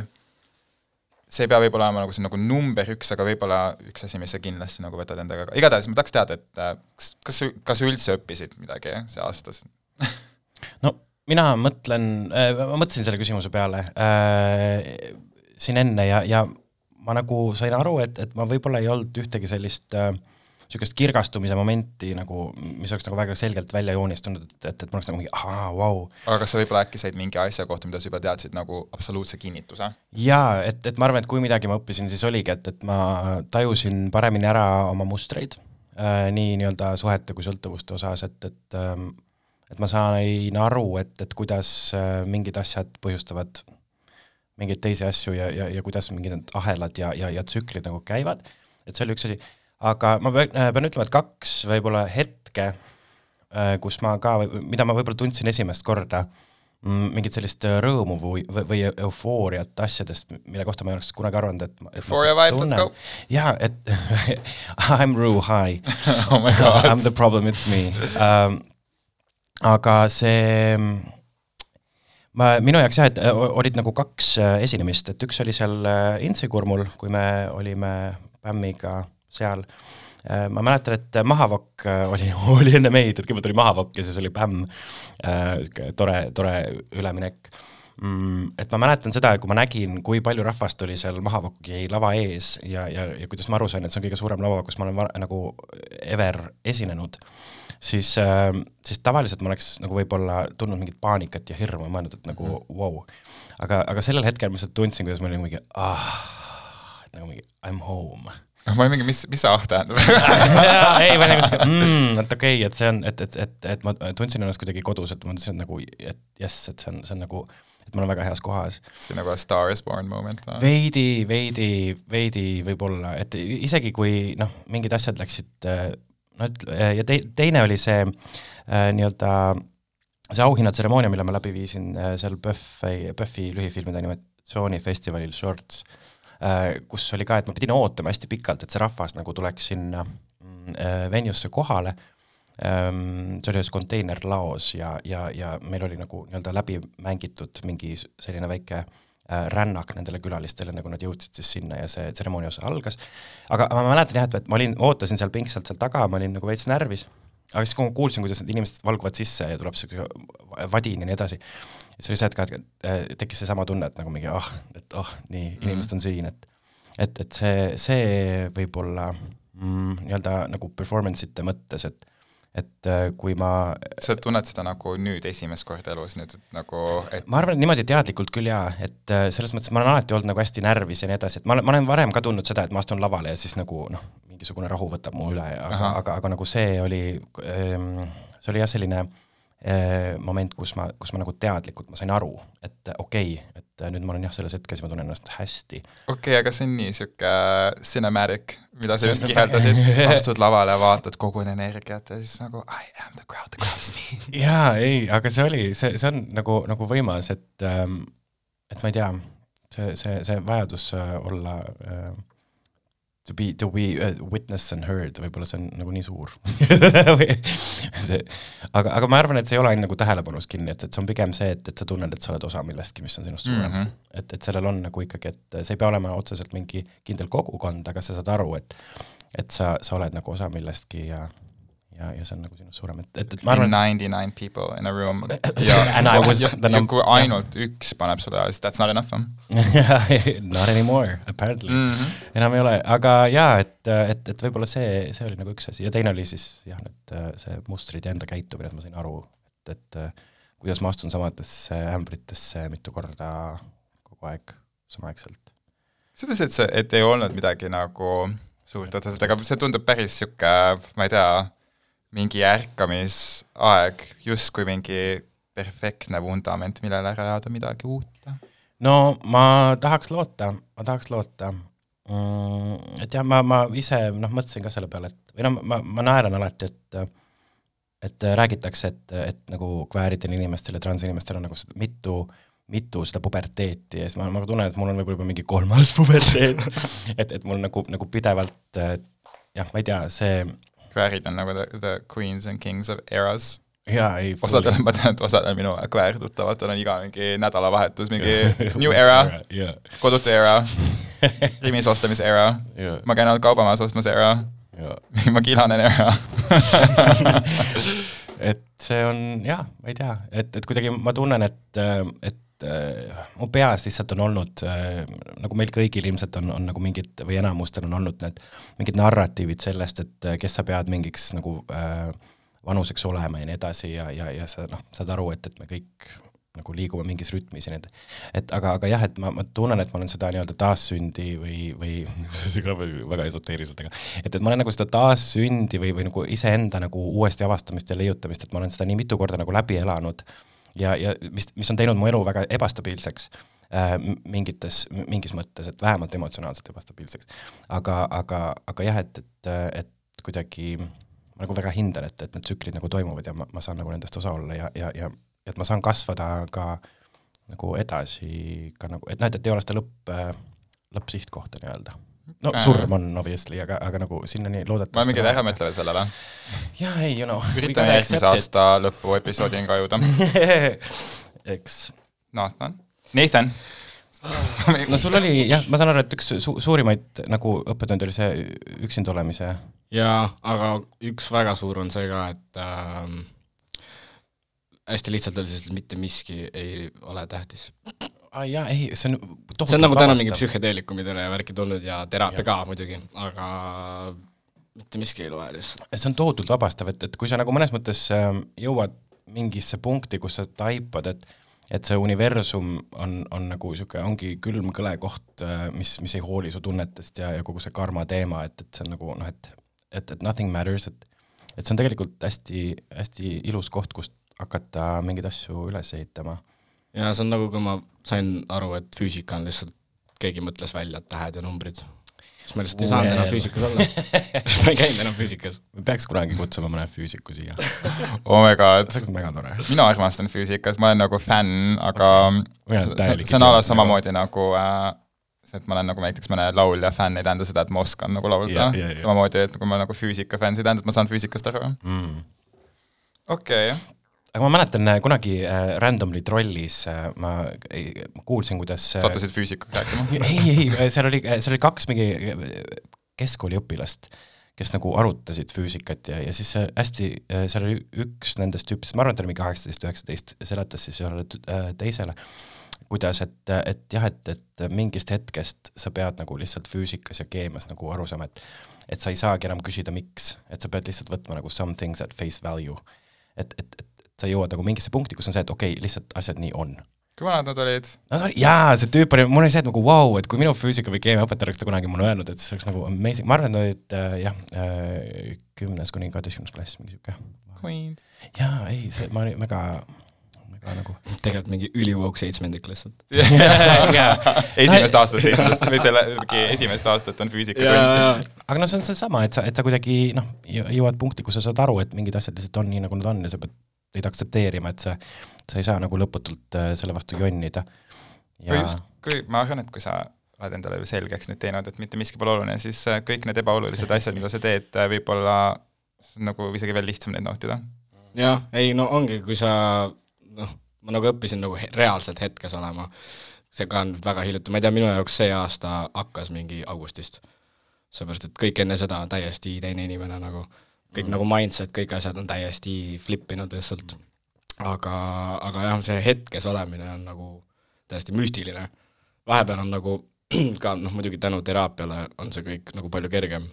see ei pea võib-olla olema nagu see nagu number üks, aga võib-olla üks asi, mis sa kindlasti nagu võtad endaga, igatahes ma tahaks teada, et äh, kas, kas, kas sa üldse õppisid midagi see aasta? no mina mõtlen, ma mõtlesin selle küsimuse peale äh, siin enne ja, ja ma nagu sain aru, et, et ma võib-olla ei olnud ühtegi sellist äh, niisugust kirgastumise momenti nagu, mis oleks nagu väga selgelt välja joonistunud, et, et, et ma oleks nagu mingi ahaa, vau. aga kas sa võib-olla äkki said mingi asja kohta, mida sa juba teadsid nagu absoluutse kinnituse? jaa, et, et ma arvan, et kui midagi ma õppisin, siis oligi, et, et ma tajusin paremini ära oma mustreid äh, nii nii-öelda suhete kui sõltuvuste osas, et, et ähm, et ma sain aru, et, et kuidas äh, mingid asjad põhjustavad mingeid teisi asju ja, ja, ja kuidas mingid need ahelad ja, ja, ja tsüklid nagu käivad, et see oli üks asi, aga ma pean, pean ütlema, et kaks võib-olla hetke, kus ma ka, mida ma võib-olla tundsin esimest korda, mingit sellist rõõmu või, või eufooriat asjadest, mille kohta ma ei oleks kunagi arvanud, et Euphoria vibes, let's go. jaa, et I m Rue, hi oh my god I m the problem, it's me um,. aga see, ma, minu jaoks jah, et äh, olid nagu kaks äh, esinemist, et üks oli seal äh, Intsikurmul, kui me olime Pämmiga seal. ma mäletan, et Mahavokk äh, oli, oli enne meid, et kõigepealt oli Mahavokk ja siis oli Pämm. tore, tore üleminek mm, et ma mäletan seda, kui ma nägin, kui palju rahvast oli seal Mahavoki lava ees ja, ja, ja kuidas ma aru sain, et see on kõige suurem lava, kus ma olen var- nagu ever esinenud, siis äh,, siis tavaliselt ma oleks nagu võib-olla tundnud mingit paanikat ja hirmu, mõelnud, et nagu vau wow.. aga, aga sellel hetkel ma lihtsalt tundsin, kuidas ma olin mingi ah, et nagu mingi I m home ma olin mingi, mis, mis see ah tähendab ei, ma olin siuke mm,, et okei okay,, et see on, et, et, et, et ma tundsin ennast kuidagi kodus, et ma mõtlesin nagu, et jess, et see on, see on nagu, et ma olen väga heas kohas. see on nagu a star is born moment või? veidi, veidi, veidi võib-olla, et isegi kui noh, mingid asjad läksid äh, no et ja tei-, teine oli see äh, nii-öelda see auhinnatseremoonia, mille ma läbi viisin äh, seal PÖFFi, PÖFFi lühifilmide animatsioonifestivalil Shorts äh,, kus oli ka, et ma pidin ootama hästi pikalt, et see rahvas nagu tuleks sinna mm, äh, venue'sse kohale ähm,, see oli ühes konteinerlaos ja, ja, ja meil oli nagu nii-öelda läbi mängitud mingi selline väike äh, rännak nendele külalistele, nagu nad jõudsid siis sinna ja see tseremoonia osa algas. aga ma mäletan jah, et, ma olin, ootasin seal pingsalt seal taga, ma olin nagu veits närvis, aga siis, kui ma kuulsin, kuidas need inimesed valguvad sisse ja tuleb siuke vadin ja nii edasi, siis oli see, et ka et, tekkis seesama tunne, et nagu mingi ah, et oh, nii, inimesed on siin, et et, et see, see võib-olla mm, nii-öelda nagu performance ite mõttes, et et äh, kui ma sa tunned seda nagu nüüd esimest korda elus nüüd nagu, et ma arvan, et niimoodi teadlikult küll jaa, et äh, selles mõttes ma olen alati olnud nagu hästi närvis ja nii edasi, et ma olen, ma olen varem ka tundnud seda, et ma astun lavale ja siis nagu noh, mingisugune rahu võtab mu üle, aga Ahah., aga, aga nagu see oli, see oli jah, selline äh, moment, kus ma, kus ma nagu teadlikult, ma sain aru, et okei okay,, et äh, nüüd ma olen jah, selles hetkes ma tunnen ennast hästi. okei okay,, aga see on nii sihuke cinematic, mida sa just kirjeldasid, astud lavale, vaatad kogu energiat ja siis nagu I am the crowd, the crowd is me. jaa, ei, aga see oli, see, see on nagu, nagu võimas, et ähm, et ma ei tea, see, see, see vajadus äh, olla äh, to be, to be uh, witness and heard, võib-olla see on nagu nii suur see, aga, aga ma arvan, et see ei ole ainult nagu tähelepanus kinni, et, et see on pigem see, et, et sa tunned, et sa oled osa millestki, mis on sinust suurem mm. -hmm. et, et sellel on nagu ikkagi, et see ei pea olema otseselt mingi kindel kogukond, aga sa saad aru, et et sa, sa oled nagu osa millestki ja ja, ja see on nagu sinust suurem, et, et, et ma arvan, et Ninety nine people in a room ja, And I was ja, the ja kui ainult üks paneb sulle, siis that's not enough. Not anymore, apparently mm. -hmm. enam ei ole, aga jaa, et, et, et võib-olla see, see oli nagu üks asi ja teine oli siis jah, need, see mustrid ja enda käitumine, et ma sain aru, et, et kuidas ma astun samadesse ämbritesse mitu korda kogu aeg samaaegselt. sa ütlesid, et see, et ei olnud midagi nagu suurt otseselt, aga see tundub päris sihuke, ma ei tea, mingi ärkamisaeg, justkui mingi perfektne vundament, millele rajada midagi uut. no ma tahaks loota, ma tahaks loota mm,. et jah, ma, ma ise noh, mõtlesin ka selle peale, et või noh, ma, ma naeran alati, et et räägitakse, et, et nagu kvääridel inimestel ja transinimestel on nagu seda mitu, mitu seda puberteeti ja siis ma, ma tunnen, et mul on võib-olla juba mingi kolmas puberteet et, et mul nagu, nagu pidevalt jah, ma ei tea, see kväärid on nagu the, the queens and kings of eras. jaa, ei osadel, ma tean, et osadel minu kväärtuttavatel on iga mingi nädalavahetus mingi new era, jaa, kodutu era, Rimis ostamise era, jaa, ma käin ainult kaubamajas ostmas era, jaa. ma kilanen era. et see on jah, ma ei tea, et, et kuidagi ma tunnen, et, et mu peas lihtsalt on olnud äh, nagu meil kõigil ilmselt on, on nagu mingid või enamustel on olnud need mingid narratiivid sellest, et äh, kes sa pead mingiks nagu äh, vanuseks olema ja nii edasi ja, ja, ja sa noh, saad aru, et, et me kõik nagu liigume mingis rütmis ja nii edasi. et aga, aga jah, et ma, ma tunnen, et ma olen seda nii-öelda taassündi või, või see kõlab väga esoteeriliselt, aga et, et ma olen nagu seda taassündi või, või nagu iseenda nagu uuesti avastamist ja leiutamist, et ma olen seda nii mitu korda nagu läbi elanud ja, ja mis, mis on teinud mu elu väga ebastabiilseks äh, mingites, mingis mõttes, et vähemalt emotsionaalselt ebastabiilseks. aga, aga, aga jah, et, et, et kuidagi ma nagu väga hindan, et, et need tsüklid nagu toimuvad ja ma, ma saan nagu nendest osa olla ja, ja, ja et ma saan kasvada ka nagu edasi ka nagu, et noh, et, ei ole seda lõpp, lõppsihtkohta nii-öelda. No surm on obviously, aga, aga nagu sinnani ma loodetavasti mingi ära mõtlen veel sellele. jaa, ei, you know. üritame järgmise aasta lõpu episoodini ka jõuda. eks Nathan, Nathan, no sul oli jah, ma saan aru, et üks su suurimaid nagu õppetund oli see üksinda olemise jaa, aga üks väga suur on see ka, et ähm, hästi lihtsalt öeldes, et mitte miski ei ole tähtis. Aa ah, jaa, ei, see on see on nagu täna mingi psühhedeelikumidele ja värki tulnud ja teraapia ka muidugi, aga mitte miski ei loe lihtsalt. see on tohutult vabastav, et, et kui sa nagu mõnes mõttes ähm, jõuad mingisse punkti, kus sa taipad, et et see universum on, on nagu niisugune, ongi külm kõle koht, mis, mis ei hooli su tunnetest ja, ja kogu see karma teema, et, et see on nagu noh, et et, et nothing matters, et et see on tegelikult hästi, hästi ilus koht, kust hakata mingeid asju üles ehitama. ja see on nagu, kui ma sain aru, et füüsika on lihtsalt, keegi mõtles välja tähed ja numbrid. siis ma lihtsalt ei saanud enam füüsikas olla. siis ma ei käinud enam füüsikas. peaks kunagi kutsuma mõne füüsiku siia, oh my god see oleks väga tore. mina armastan füüsikas, ma olen nagu fänn, aga Mina see, see, on alles samamoodi nagu äh, see, et ma olen nagu näiteks mõne laulja fänn, ei tähenda seda, et ma oskan nagu laulda Ja, ja, ja. samamoodi, et kui ma olen nagu füüsika fänn, see ei tähenda, et ma saan füüsikast aru. Mm. okei okay., aga ma mäletan äh, kunagi äh, randomly trollis äh, ma ei, ma kuulsin, kuidas äh, sattusid füüsikaks rääkima? ei, ei, seal oli, seal oli kaks mingi keskkooliõpilast, kes nagu arutasid füüsikat ja, ja siis see hästi, seal oli üks nendest tüüpidest, ma arvan, et ta oli mingi kaheksateist, üheksateist, seletas siis ühele äh, teisele, kuidas, et, et jah, et, et mingist hetkest sa pead nagu lihtsalt füüsikas ja keemias nagu aru saama, et et sa ei saagi enam küsida, miks, et sa pead lihtsalt võtma nagu some things at face value. et, et, et sa jõuad nagu mingisse punkti, kus on see, et okei okay,, lihtsalt asjad nii on kui vanad nad olid? no ta oli, jaa, see tüüp oli, mul oli see, et nagu vau wow,, et kui minu füüsika või keemiaõpetaja oleks ta kunagi mulle öelnud, et see oleks nagu amazing, ma arvan, et nad olid äh, jah äh,, kümnes kuni kaheteistkümnes klass, mingi sihuke. Queens. jaa, ei, see, ma olin väga, väga nagu tegelikult mingi ülivoog seitsmendik lihtsalt. esimest aastat seitsmest või selle, mingi esimest aastat on füüsikatund. aga noh, see on seesama, et sa, et sa kuidagi noh, jõuad punkti, kus sa saad aru, et mingid asjad lihtsalt on nii, nagu nad on ja sa pead neid aktsepteerima, et sa, sa ei saa nagu lõputult äh, selle vastu jonnida. või just, kui ma arvan, et kui sa oled endale selgeks nüüd teinud, et mitte miski pole oluline, siis äh, kõik need ebaolulised asjad, mida sa teed, võib-olla see on nagu isegi veel lihtsam neid nautida. jah, ei no ongi, kui sa noh, ma nagu õppisin nagu reaalselt hetkes olema, see ka on väga hiljuti, ma ei tea, minu jaoks see aasta hakkas mingi augustist. seepärast, et kõik enne seda on täiesti teine inimene nagu, kõik mm. nagu mindset, kõik asjad on täiesti flip inud lihtsalt. aga, aga jah, see hetkes olemine on nagu täiesti müstiline. vahepeal on nagu ka noh, muidugi tänu teraapiale on see kõik nagu palju kergem.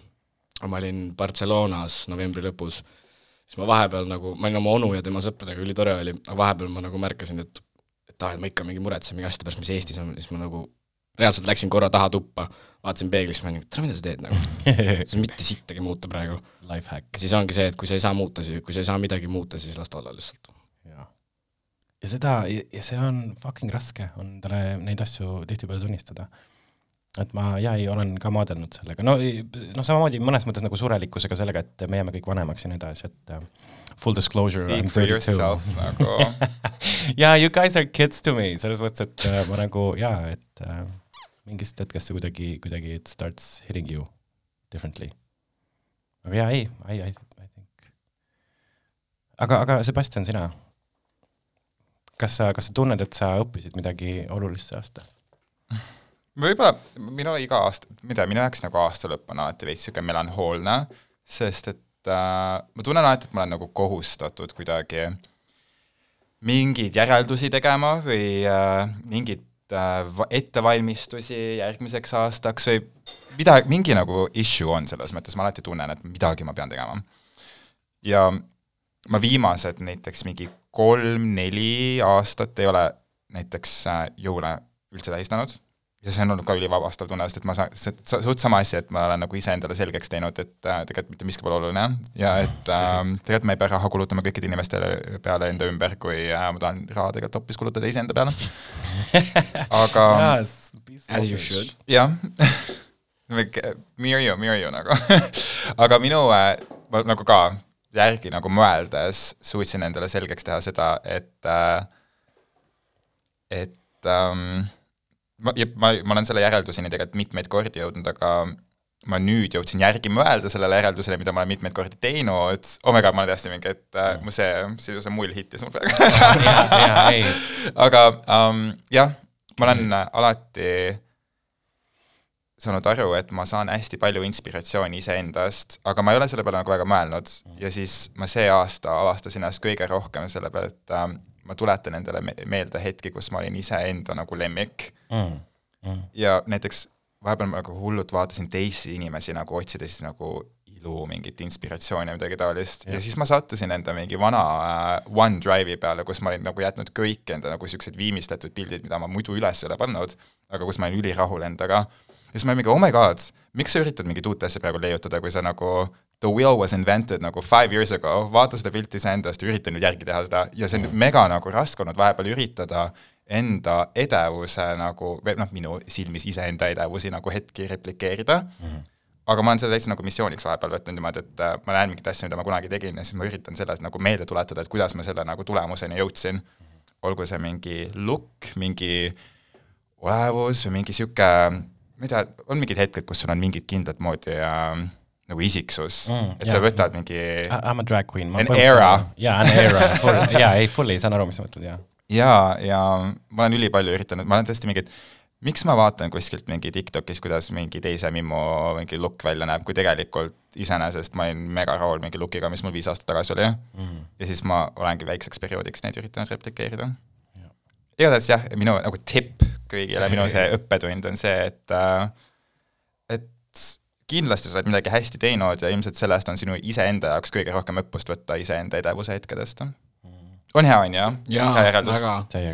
ma olin Barcelonas novembri lõpus siis ma vahepeal nagu, ma olin oma onu ja tema sõpradega, ülitore oli, aga vahepeal ma nagu märkasin, et et aa, et ma ikka mingi muretsen mingi asjade pärast, mis Eestis on, siis ma nagu reaalselt läksin korra taha tuppa, vaatasin peeglisse, ma olin, tere, mida sa teed nagu, sa mitte sittagi muuta praegu. life hack. ja siis ongi see, et kui sa ei saa muuta, siis kui sa ei saa midagi muuta, siis las ta olla lihtsalt. ja ja seda, ja see on fucking raske, on talle neid asju tihtipeale tunnistada. et ma jaa, ei, olen ka maadelnud sellega, no noh, samamoodi mõnes mõttes nagu surelikkusega sellega, et me jääme kõik vanemaks ja nii edasi, et äh, full disclosure Speak for 32. yourself nagu jaa, you guys are kids to me, selles mõttes, et äh, ma nagu jaa, et äh, mingist hetkest see kuidagi, kuidagi it starts hitting you differently. aga jaa, ei, I, I, I think. aga, aga Sebastian, sina? kas sa, kas sa tunned, et sa õppisid midagi olulist see aasta? võib-olla minu iga aasta, mida minu jaoks nagu aasta lõpp on alati veits niisugune melanhoolne, sest et äh, ma tunnen alati, et ma olen nagu kohustatud kuidagi mingeid järeldusi tegema või äh, mingeid ettevalmistusi järgmiseks aastaks või midagi, mingi nagu issue on selles mõttes, ma alati tunnen, et midagi ma pean tegema. ja ma viimased näiteks mingi kolm-neli aastat ei ole näiteks äh, jõule üldse tähistanud ja see on olnud ka ülivabastav tunne, sest et ma saan, see suht sama asi, et ma olen nagu iseendale selgeks teinud, et äh, tegelikult mitte miski pole oluline ja et äh, tegelikult ma ei pea raha kulutama kõikide inimeste peale enda ümber, kui äh, ma tahan raha tegelikult hoopis kulutada iseenda peale. aga As you should. jah me or you, me or you nagu aga minu äh, ma nagu ka järgi nagu mõeldes suutsin endale selgeks teha seda, et äh, et ähm, ma, ma, ma olen selle järelduseni tegelikult mitmeid kordi jõudnud, aga ma nüüd jõudsin järgi mõelda sellele järeldusele, mida ma olen mitmeid kordi teinud, god, ma olen täiesti mingi, et äh, mu see, see, see mull hittis mul praegu. Aga um, jah, ma olen äh, alati saanud aru, et ma saan hästi palju inspiratsiooni iseendast, aga ma ei ole selle peale nagu väga mõelnud. Ja siis ma see aasta avastasin ennast kõige rohkem selle peale, et ähm, ma tuletan endale me meelde hetki, kus ma olin iseenda nagu lemmik mm, mm. ja näiteks vahepeal ma nagu hullult vaatasin teisi inimesi nagu otsides nagu ilu, mingit inspiratsiooni või midagi taolist ja. ja siis ma sattusin enda mingi vana äh, OneDrive'i peale, kus ma olin nagu jätnud kõik enda nagu siuksed viimistletud pildid, mida ma muidu üles ei ole pannud, aga kus ma olin ülirahul endaga. ja siis ma olin mingi, oh my god, miks sa üritad mingit uut asja praegu leiutada, kui sa nagu The wheel was invented nagu five years ago, vaata seda pilti iseendast ja ürita nüüd järgi teha seda ja see on mega nagu raske olnud vahepeal üritada enda edevuse nagu, või noh, minu silmis iseenda edevusi nagu hetki replikeerida mm. -hmm. aga ma olen seda täitsa nagu missiooniks vahepeal võtnud niimoodi, et äh, ma näen mingit asja, mida ma kunagi tegin ja siis ma üritan sellest nagu meelde tuletada, et kuidas ma selle nagu tulemuseni jõudsin mm. olgu see mingi look, mingi olevus või mingi sihuke, ma ei tea, on mingid hetked, kus sul on mingit kindlat moodi äh, nagu isiksus Mm, et jaa. sa võtad mingi I- I'm a drag queen. An era. jaa, an era, jaa, ei fully, saan aru, mis sa mõtled, jaa. jaa, ja ma olen ülipalju üritanud, ma olen tõesti mingi, et miks ma vaatan kuskilt mingi TikTokis, kuidas mingi teise mimmu mingi look välja näeb, kui tegelikult iseenesest ma olin mega rahul mingi look'iga, mis mul viis aastat tagasi oli mm.. ja siis ma olengi väikseks perioodiks neid üritanud replikeerida. igatahes jah, minu nagu tipp kõigile, minu see õppetund on see, et äh, et kindlasti sa oled midagi hästi teinud ja ilmselt sellest on sinu iseenda jaoks kõige rohkem õppust võtta iseenda edevuse hetkedest. on hea, on ju? Jaa, hea järeldus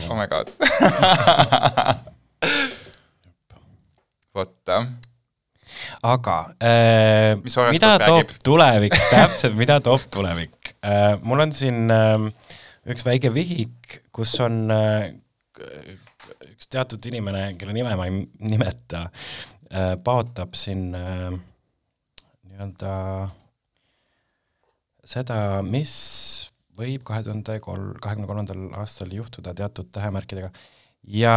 oh my god. vot, aga äh, mida toob räägib? tulevik, täpselt, mida toob tulevik äh,? mul on siin äh, üks väike vihik, kus on äh, üks teatud inimene, kelle nime ma ei nimeta paotab siin äh, nii-öelda seda, mis võib kahe tuhande kol-, kahekümne kolmandal aastal juhtuda teatud tähemärkidega ja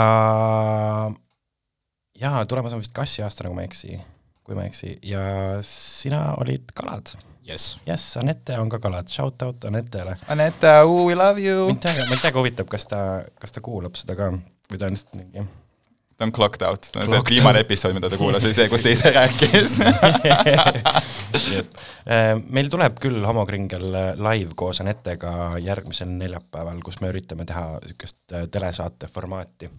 jaa, tulemas on vist kassi aasta, nagu ma ei eksi, kui ma ei eksi, ja sina olid kalad. Yes. jess, Anette on ka kalad, shout out Anetele. Anette, we love you mind. täiega, mind täiega huvitab, kas ta, kas ta kuulab seda ka või ta on lihtsalt mingi ta on clocked out, ta on see viimane episood, mida ta kuulas, oli see, kus ta ise rääkis. Äh, meil tuleb küll Homokringel live koos Anettega järgmisel neljapäeval, kus me üritame teha niisugust äh, telesaate formaati.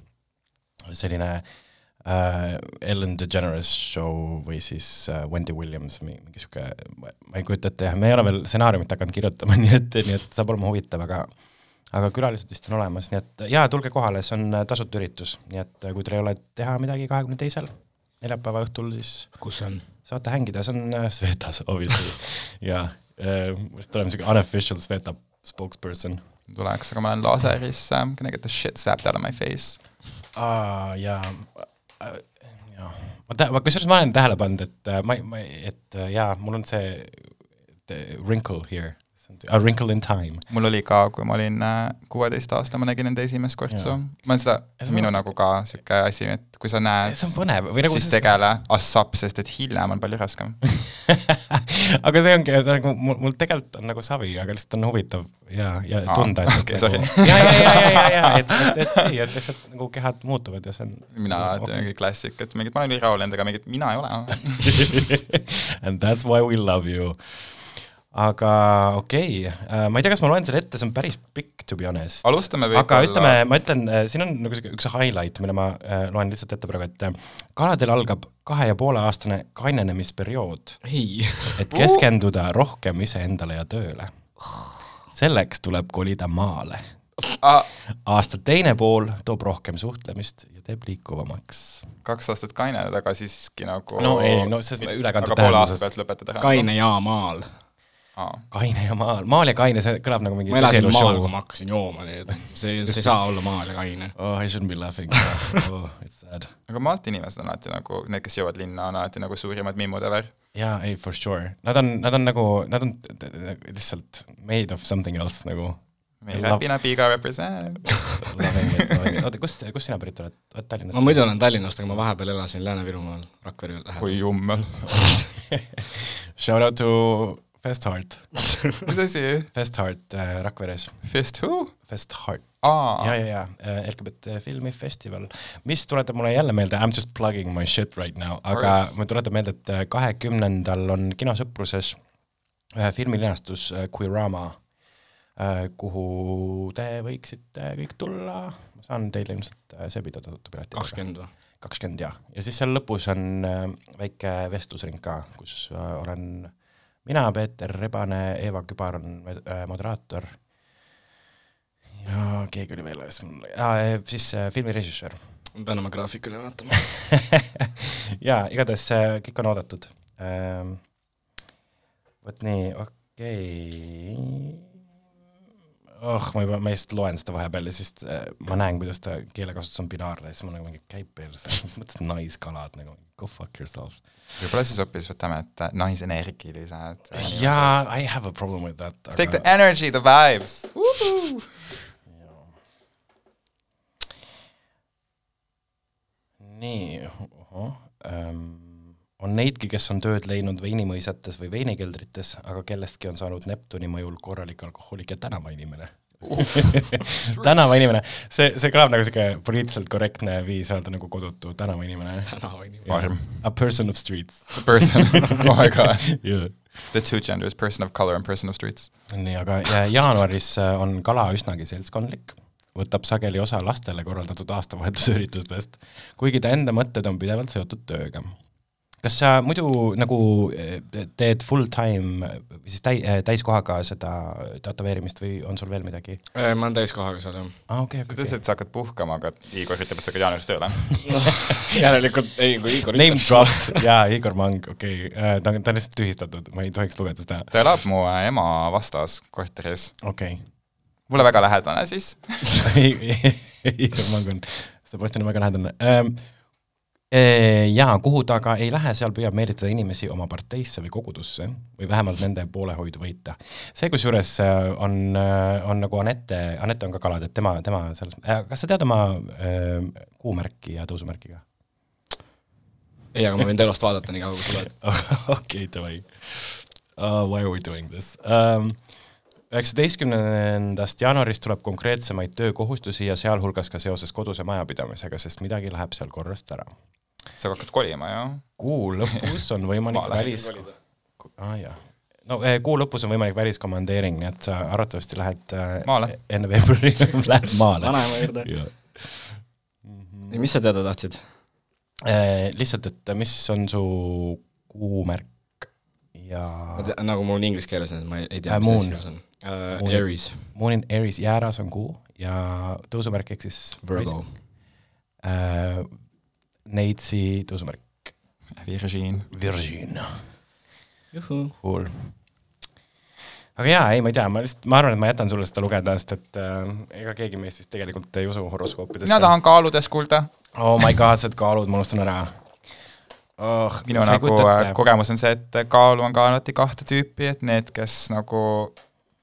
selline äh, Ellen DeGeneres show või siis äh, Wendy Williams, mingi niisugune, ma ei kujuta ette jah, me ei ole veel stsenaariumit hakanud kirjutama, nii et, nii et saab olema huvitav, aga aga külalised vist on olemas, nii et jaa, tulge kohale, see on äh, tasuta üritus, nii et äh, kui teil ei ole teha midagi kahekümne teisel neljapäeva õhtul, siis kus on? saate hängida, see on äh, Svetas obviously ja äh, vist oleme siuke unofficial Sveta spokesperson. tuleks, aga ma olen laseris um,, can I get the shit zapped out of my face? aa jaa äh, jah, ma tä-, ma kusjuures ma olen tähele pannud, et äh, ma, ma, et äh, jaa, mul on see the wrinkle here, a wrinkle in time. mul oli ka, kui ma olin kuueteistaastane, ma nägin enda esimest kortsu ma olen seda see on- minu nagu ka sihuke asi, et kui sa näed, nagu siis tegele assap, sest et hiljem on palju raskem. aga see ongi nagu mul, mul tegelikult on nagu savi, aga lihtsalt on huvitav ja, ja Aa, tunda, et sorry. nagu, ja, ja, ja, ja, ja, ja, et, et, et ei, et lihtsalt nagu kehad muutuvad ja see on mina alati mingi klassik, et mingid, ma olen nii rahul endaga, mingid mina ei ole. And that's why we love you. Aga okei okay., ma ei tea, kas ma loen selle ette, see on päris pikk, to be honest. alustame aga võib-olla ütleme, ma ütlen, siin on nagu sihuke üks highlight, mille ma äh, loen lihtsalt ette praegu, et äh, kaladel algab kahe ja poole aastane kainenemisperiood, et keskenduda rohkem iseendale ja tööle. selleks tuleb kolida maale. aasta teine pool toob rohkem suhtlemist ja teeb liikuvamaks. kaks aastat kained, aga siiski nagu no ei, no selles ülekantud aga tähenduses. Kaine ja maal. aa, kaine ja maal, maal ja kaine, see kõlab nagu mingi ma elasin maal, kui ma hakkasin jooma, nii et see, see ei saa olla maal ja kaine. Oh, I shouldn't be laughing oh,. It's sad. aga maalt inimesed on alati nagu, need, kes jõuavad linna, on alati nagu suurimad mimmud ever. jaa, ei for sure. Nad on, nad on nagu, nad on lihtsalt made of something else nagu. meie Love- Räpina Piga represent. oota, kust, kust sina pärit oled? oled Tallinnast ma? muidu olen Tallinnast, aga ma vahepeal elasin Lääne-Virumaal, Rakvere lähedal. oi jummel. Shout out to Fest Heart. mis asi? Fest Heart äh, Rakveres. Fist who? Fest Heart. aa ja, ja, ja äh, LGBT filmifestival, mis tuletab mulle jälle meelde, I m just plugging my shit right now, aga mulle tuletab meelde, et äh, kahekümnendal on kinosõpruses äh, filmilinastus äh, Queerama äh,, kuhu te võiksite kõik tulla, ma saan teile ilmselt äh, sebida tasuta pileti. kakskümmend või? kakskümmend jah, ja siis seal lõpus on äh, väike vestlusring ka, kus äh, olen mina, Peeter Rebane, Eeva Kübar on äh, moderaator ja keegi oli veel, äh, siis äh, filmirežissöör. ma pean oma graafiku üle vaatama. jaa, igatahes kõik on oodatud ähm,. vot nii, okei okay.. oh, ma juba, ma just loen seda vahepeal ja siis äh, ma näen, kuidas ta keelekasutus on binaarne ja siis ma nagu mingi käib perse, mis mõttes naiskalad nagu, go fuck yourself. võib-olla siis hoopis võtame, et naisenergilised. jaa, I have a problem with that. Let's take the energy, the vibes. nii, ähm, on neidki, kes on tööd leidnud veinimõisates või veinikeldrites, aga kellestki on saanud Neptuni mõjul korralik alkohoolik ja tänavainimene tänavainimene, see, see kõlab nagu siuke poliitiliselt korrektne viis öelda nagu kodutu tänavainimene. tänavainimene. A person of streets Person, oh my god. yeah.. The two genders, person of color and person of streets. nii, aga ja- jaanuaris äh, on kala üsnagi seltskondlik, võtab sageli osa lastele korraldatud aastavahetuse üritustest, kuigi ta enda mõtted on pidevalt seotud tööga. Kas sa muidu nagu eh, teed full time või siis täi-, täiskohaga seda tätoveerimist või on sul veel midagi? ma olen täiskohaga seal jah. aa, okei, sa okei, ütlesid, okei. et sa hakkad puhkama, aga Igor ütleb, et sa hakkad jaanuaris tööle. järelikult ei, kui Igor Name dropped, jaa, Igor Mang, okei okay., ta on, ta on lihtsalt tühistatud, ma ei tohiks lugeda seda, ta elab mu äh, ema vastas korteris. okei mulle väga lähedane siis. Igor Mang on Sebastian väga lähedane ähm,. Jaa, kuhu ta aga ei lähe, seal püüab meelitada inimesi oma parteisse või kogudusse või vähemalt nende poolehoidu võita. see kusjuures äh, on, on nagu Anette, Anette on ka kalad, et tema, tema selles, kas sa tead oma äh, kuumärki ja tõusumärki ka? ei, aga ma võin telost vaadata nii kaua, kui sa loed. okei, davai. Why are we doing this um,? üheksateistkümnendast jaanuarist tuleb konkreetsemaid töökohustusi ja sealhulgas ka seoses koduse majapidamisega, sest midagi läheb seal korrast ära. Sa hakkad kolima, jah? kuu lõpus on võimalik Maale. välis, aa jah, no eh, kuu lõpus on võimalik väliskomandeering, nii et sa arvatavasti lähed äh, Maale. enne veebruari lähed maale. vanaema juurde. mis sa teada tahtsid? Eh, lihtsalt, et mis on su kuumärk ja nagu mul inglise keeles on, ma ei, ei tea Äh, mis eesti keeles on uh,. Aries, Moon in Aries jääras on kuu ja tõusumärk ehk siis Virgo. äh, Neitsi tõusumärk Virgin. Virgin. Cool. aga jaa, ei, ma ei tea, ma lihtsalt, ma arvan, et ma jätan sulle seda lugeda, sest et äh, ega keegi meist vist tegelikult ei usu horoskoopidesse. mina tahan kaaludes kuulda. oh my god, sa oled kaalud, ma unustan ära. oh, minu nagu äh, kogemus on see, et kaalu on ka alati kahte tüüpi, et need, kes nagu,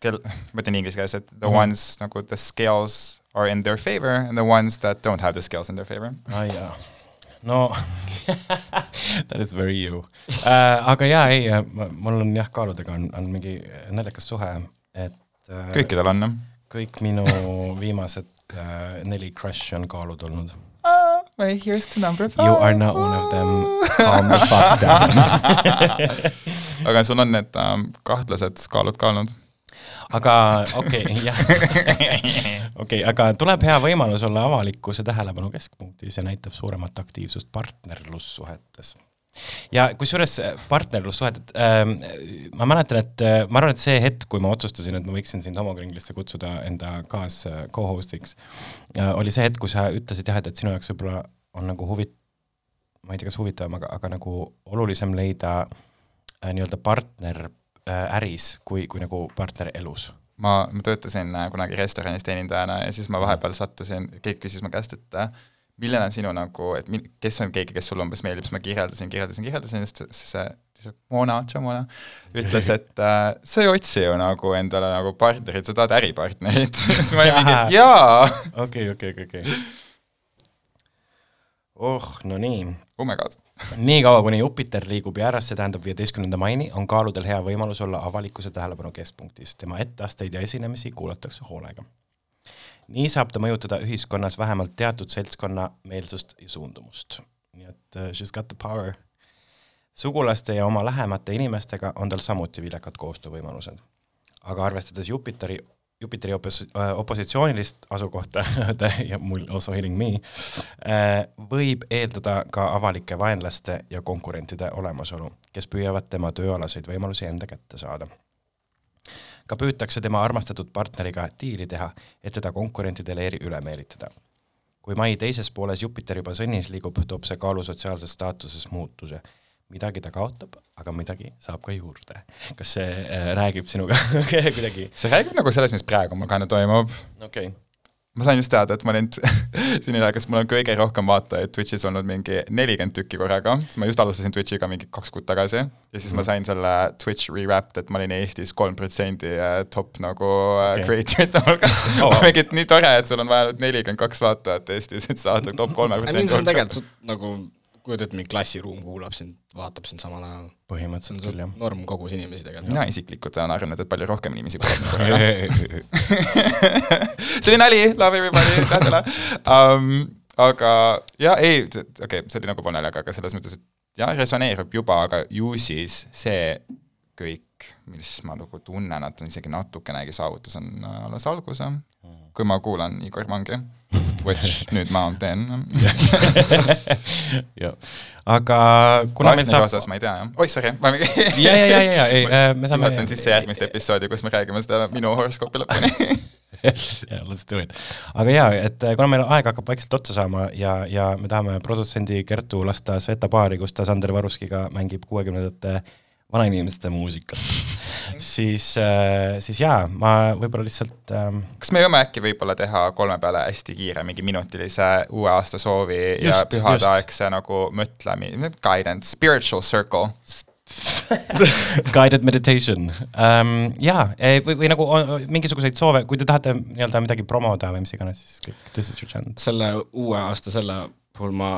kel, ma ütlen inglise keeles, et the Mhm. ones nagu the scales are in their favor and the ones that don't have the scales in their favor. ai jaa, no that is very you uh,. aga jaa, ei, mul on jah, kaaludega on, on mingi naljakas suhe, et uh, kõikidel on, jah? kõik minu viimased uh, neli crush'i on kaalud olnud. Ah, Wait, here's the number five. You are not one of them, calm the fuck down. aga sul on need um, kahtlased kaalud ka olnud? Aga okei okay, jah, okei okay,, aga tuleb hea võimalus olla avalikkuse tähelepanu keskpunktis ja näitab suuremat aktiivsust partnerlussuhetes. ja kusjuures äh, partnerlussuheted ähm,, ma mäletan, et äh, ma arvan, et see hetk, kui ma otsustasin, et ma võiksin sind homokringlisse kutsuda enda kaas äh, co-host'iks äh,, oli see hetk, kui sa ütlesid jah, et, et sinu jaoks võib-olla on nagu huvit-, ma ei tea, kas huvitavam, aga, aga nagu olulisem leida äh, nii-öelda partner äris kui, kui nagu partner elus. ma, ma töötasin äh, kunagi restoranis teenindajana ja siis ma vahepeal sattusin, keegi küsis mu käest, et äh, milline on sinu nagu, et mi- kes on keegi, kes sulle umbes meeldib, siis ma kirjeldasin, kirjeldasin, kirjeldasin, siis see see Mona, Mona ütles, et äh, sa ei otsi ju nagu endale nagu partnerit, sa tahad äripartnerit. siis ma olin mingi, et jaa, okei, okei, okei. oh, no nii. oh my god. niikaua, kuni Jupiter liigub jääras, see tähendab viieteistkümnenda maini, on kaaludel hea võimalus olla avalikkuse tähelepanu keskpunktis. tema etteasteid ja esinemisi kuulatakse hoolega. nii saab ta mõjutada ühiskonnas vähemalt teatud seltskonna meelsust ja suundumust. nii et uh, she's got the power. sugulaste ja oma lähemate inimestega on tal samuti viljakad koostöövõimalused. aga arvestades Jupiteri Jupiteri opos-, opositsioonilist asukohta ja mul also hitting me, võib eeldada ka avalike vaenlaste ja konkurentide olemasolu, kes püüavad tema tööalaseid võimalusi enda kätte saada. ka püütakse tema armastatud partneriga diili teha, et teda konkurentidele eri üle meelitada. kui mai teises pooles Jupiter juba sõnnis liigub, toob see kaalu sotsiaalses staatuses muutuse midagi ta kaotab, aga midagi saab ka juurde. kas see äh, räägib sinuga kuidagi? see räägib nagu sellest, mis praegu mul kahne toimub. okei okay., ma sain just teada, et ma olin, siin ole, kas mul on kõige rohkem vaatajaid Twitch'is olnud mingi nelikümmend tükki korraga, siis ma just alustasin Twitch'iga mingi kaks kuud tagasi ja siis ma sain selle Twitch rewrapped, et ma olin Eestis kolm protsenti top nagu Okei. okay. creator'ite hulgas Oh, wow.. mingi, nii tore, et sul on vaja nüüd nelikümmend kaks vaatajat Eestis, et saada top kolme protsendi see on hulka. tegelikult nagu, kujutad ette, mingi klassiruum kuulab sind, vaatab sind samal ajal. põhimõtteliselt küll jah norm kogus inimesi tegelikult. mina isiklikult olen arvanud, et palju rohkem inimesi kuulab mu korraga. see oli nali, love everybody, tähendele um,. aga ja ei, okei okay,, see oli nagu pool naljaga, aga selles mõttes, et jah, resoneerub juba, aga ju siis see kõik, mis ma nagu tunnen, et on isegi natukenegi saavutus, on alles algus, kui ma kuulan Igor Mangi, which nüüd ma teen. aga kuna meil saab osas ma ei tea jah, oih sorry, ma ja, ja, ja, ja, ei, me saame juhatan sisse järgmist episoodi, kus me räägime seda minu horoskoopi lõpuni. yeah, let's do it. aga jaa, et äh, kuna meil aeg hakkab vaikselt otsa saama ja, ja me tahame produtsendi Kertu lasta Sveta baari, kus ta Sander Varuskiga mängib kuuekümnendate vanainimeste muusikat, siis, siis jaa, ma võib-olla lihtsalt ähm, kas me jõuame äkki võib-olla teha kolme peale hästi kiire mingi minutilise uue aasta soovi ja Just, pühadeaegse nagu mõtlemine, guidance, spiritual circle. guided meditation um,. jaa, või, või nagu on, mingisuguseid soove, kui te tahate nii-öelda midagi promoda või mis iganes, siis kõik, this is your chance. selle uue aasta selle puhul ma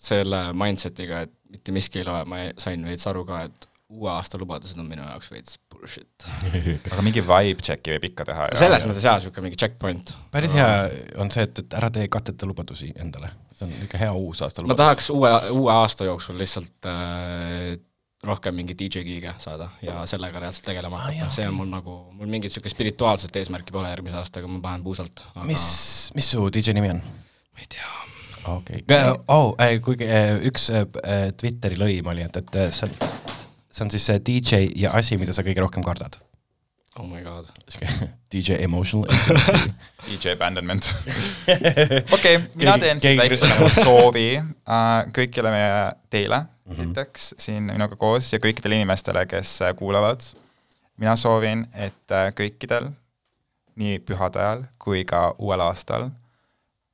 selle mindset'iga, et mitte miski ei loe, ma ei- sain veits aru ka, et uue aasta lubadused on minu jaoks veits bullshit. aga mingi vibe check'i võib ikka teha. selles mõttes jaa, niisugune mingi checkpoint. päris hea on see, et, et ära tee katteta lubadusi endale, see on ikka hea uus aasta ma lubadus. tahaks uue, uue aasta jooksul lihtsalt äh, rohkem mingi DJ giig'e saada ja sellega reaalselt tegelema Ah, hakata, see on mul nagu, mul mingit niisugust spirituaalset eesmärki pole järgmise aastaga, ma panen puusalt. mis, mis su DJ nimi on? ma ei tea. okei okay., oh, kuigi äh, üks äh, Twitteri lõim oli, et, et äh, see on, siis see DJ ja asi, mida sa kõige rohkem kardad. Oh my god. DJ emotional intimacy. DJ abandonment. okei, mina teen siis väikse nagu soovi uh, kõigile meie, teile esiteks mm -hmm. siin minuga koos ja kõikidele inimestele, kes äh, kuulavad. mina soovin, et äh, kõikidel nii pühade ajal kui ka uuel aastal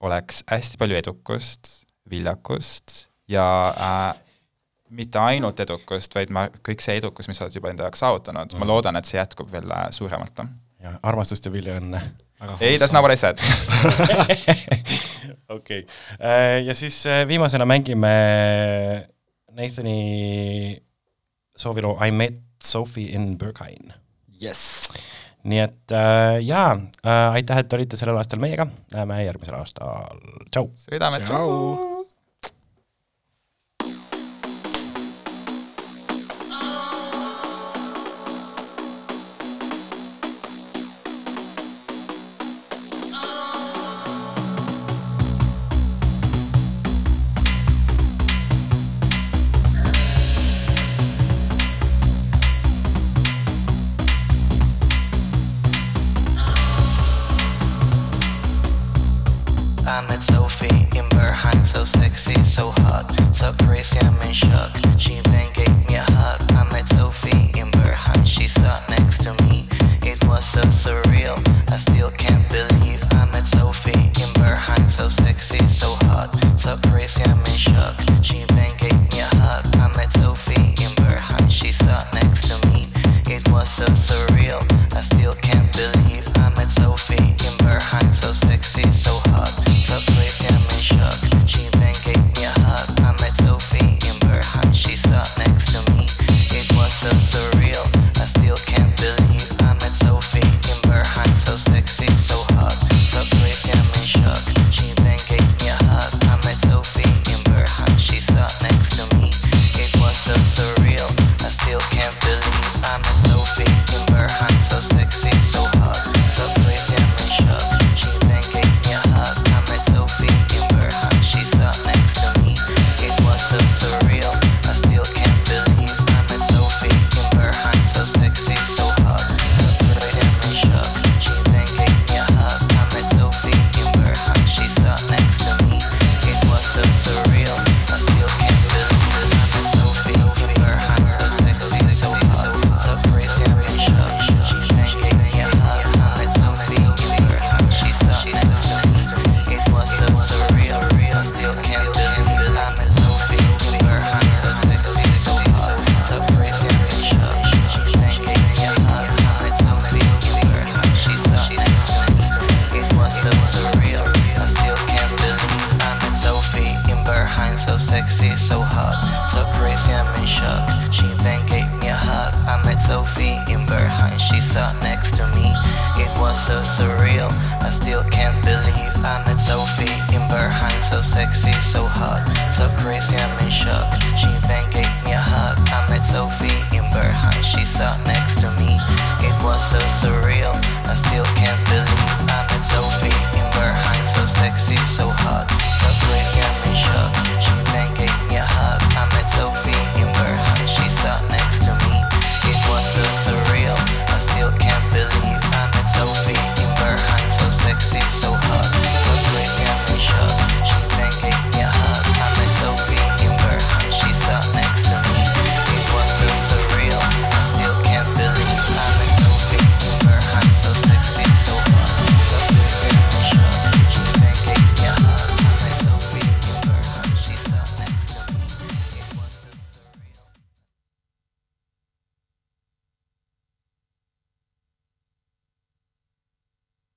oleks hästi palju edukust, viljakust ja äh, mitte ainult edukust, vaid ma, kõik see edukus, mis sa oled juba enda jaoks saavutanud mm., ma mhm. loodan, et see jätkub veel äh, suuremalt. ja armastust ja viljaõnne. ei, that's not what I said. okei, äh, ja siis äh, viimasena mängime Nathani sooviloo I met Sophie in Berghain. jess! nii et äh, jaa äh,, aitäh, et olite sellel aastal meiega, näeme järgmisel aastal, tšau! sõidame, tšau, tšau.!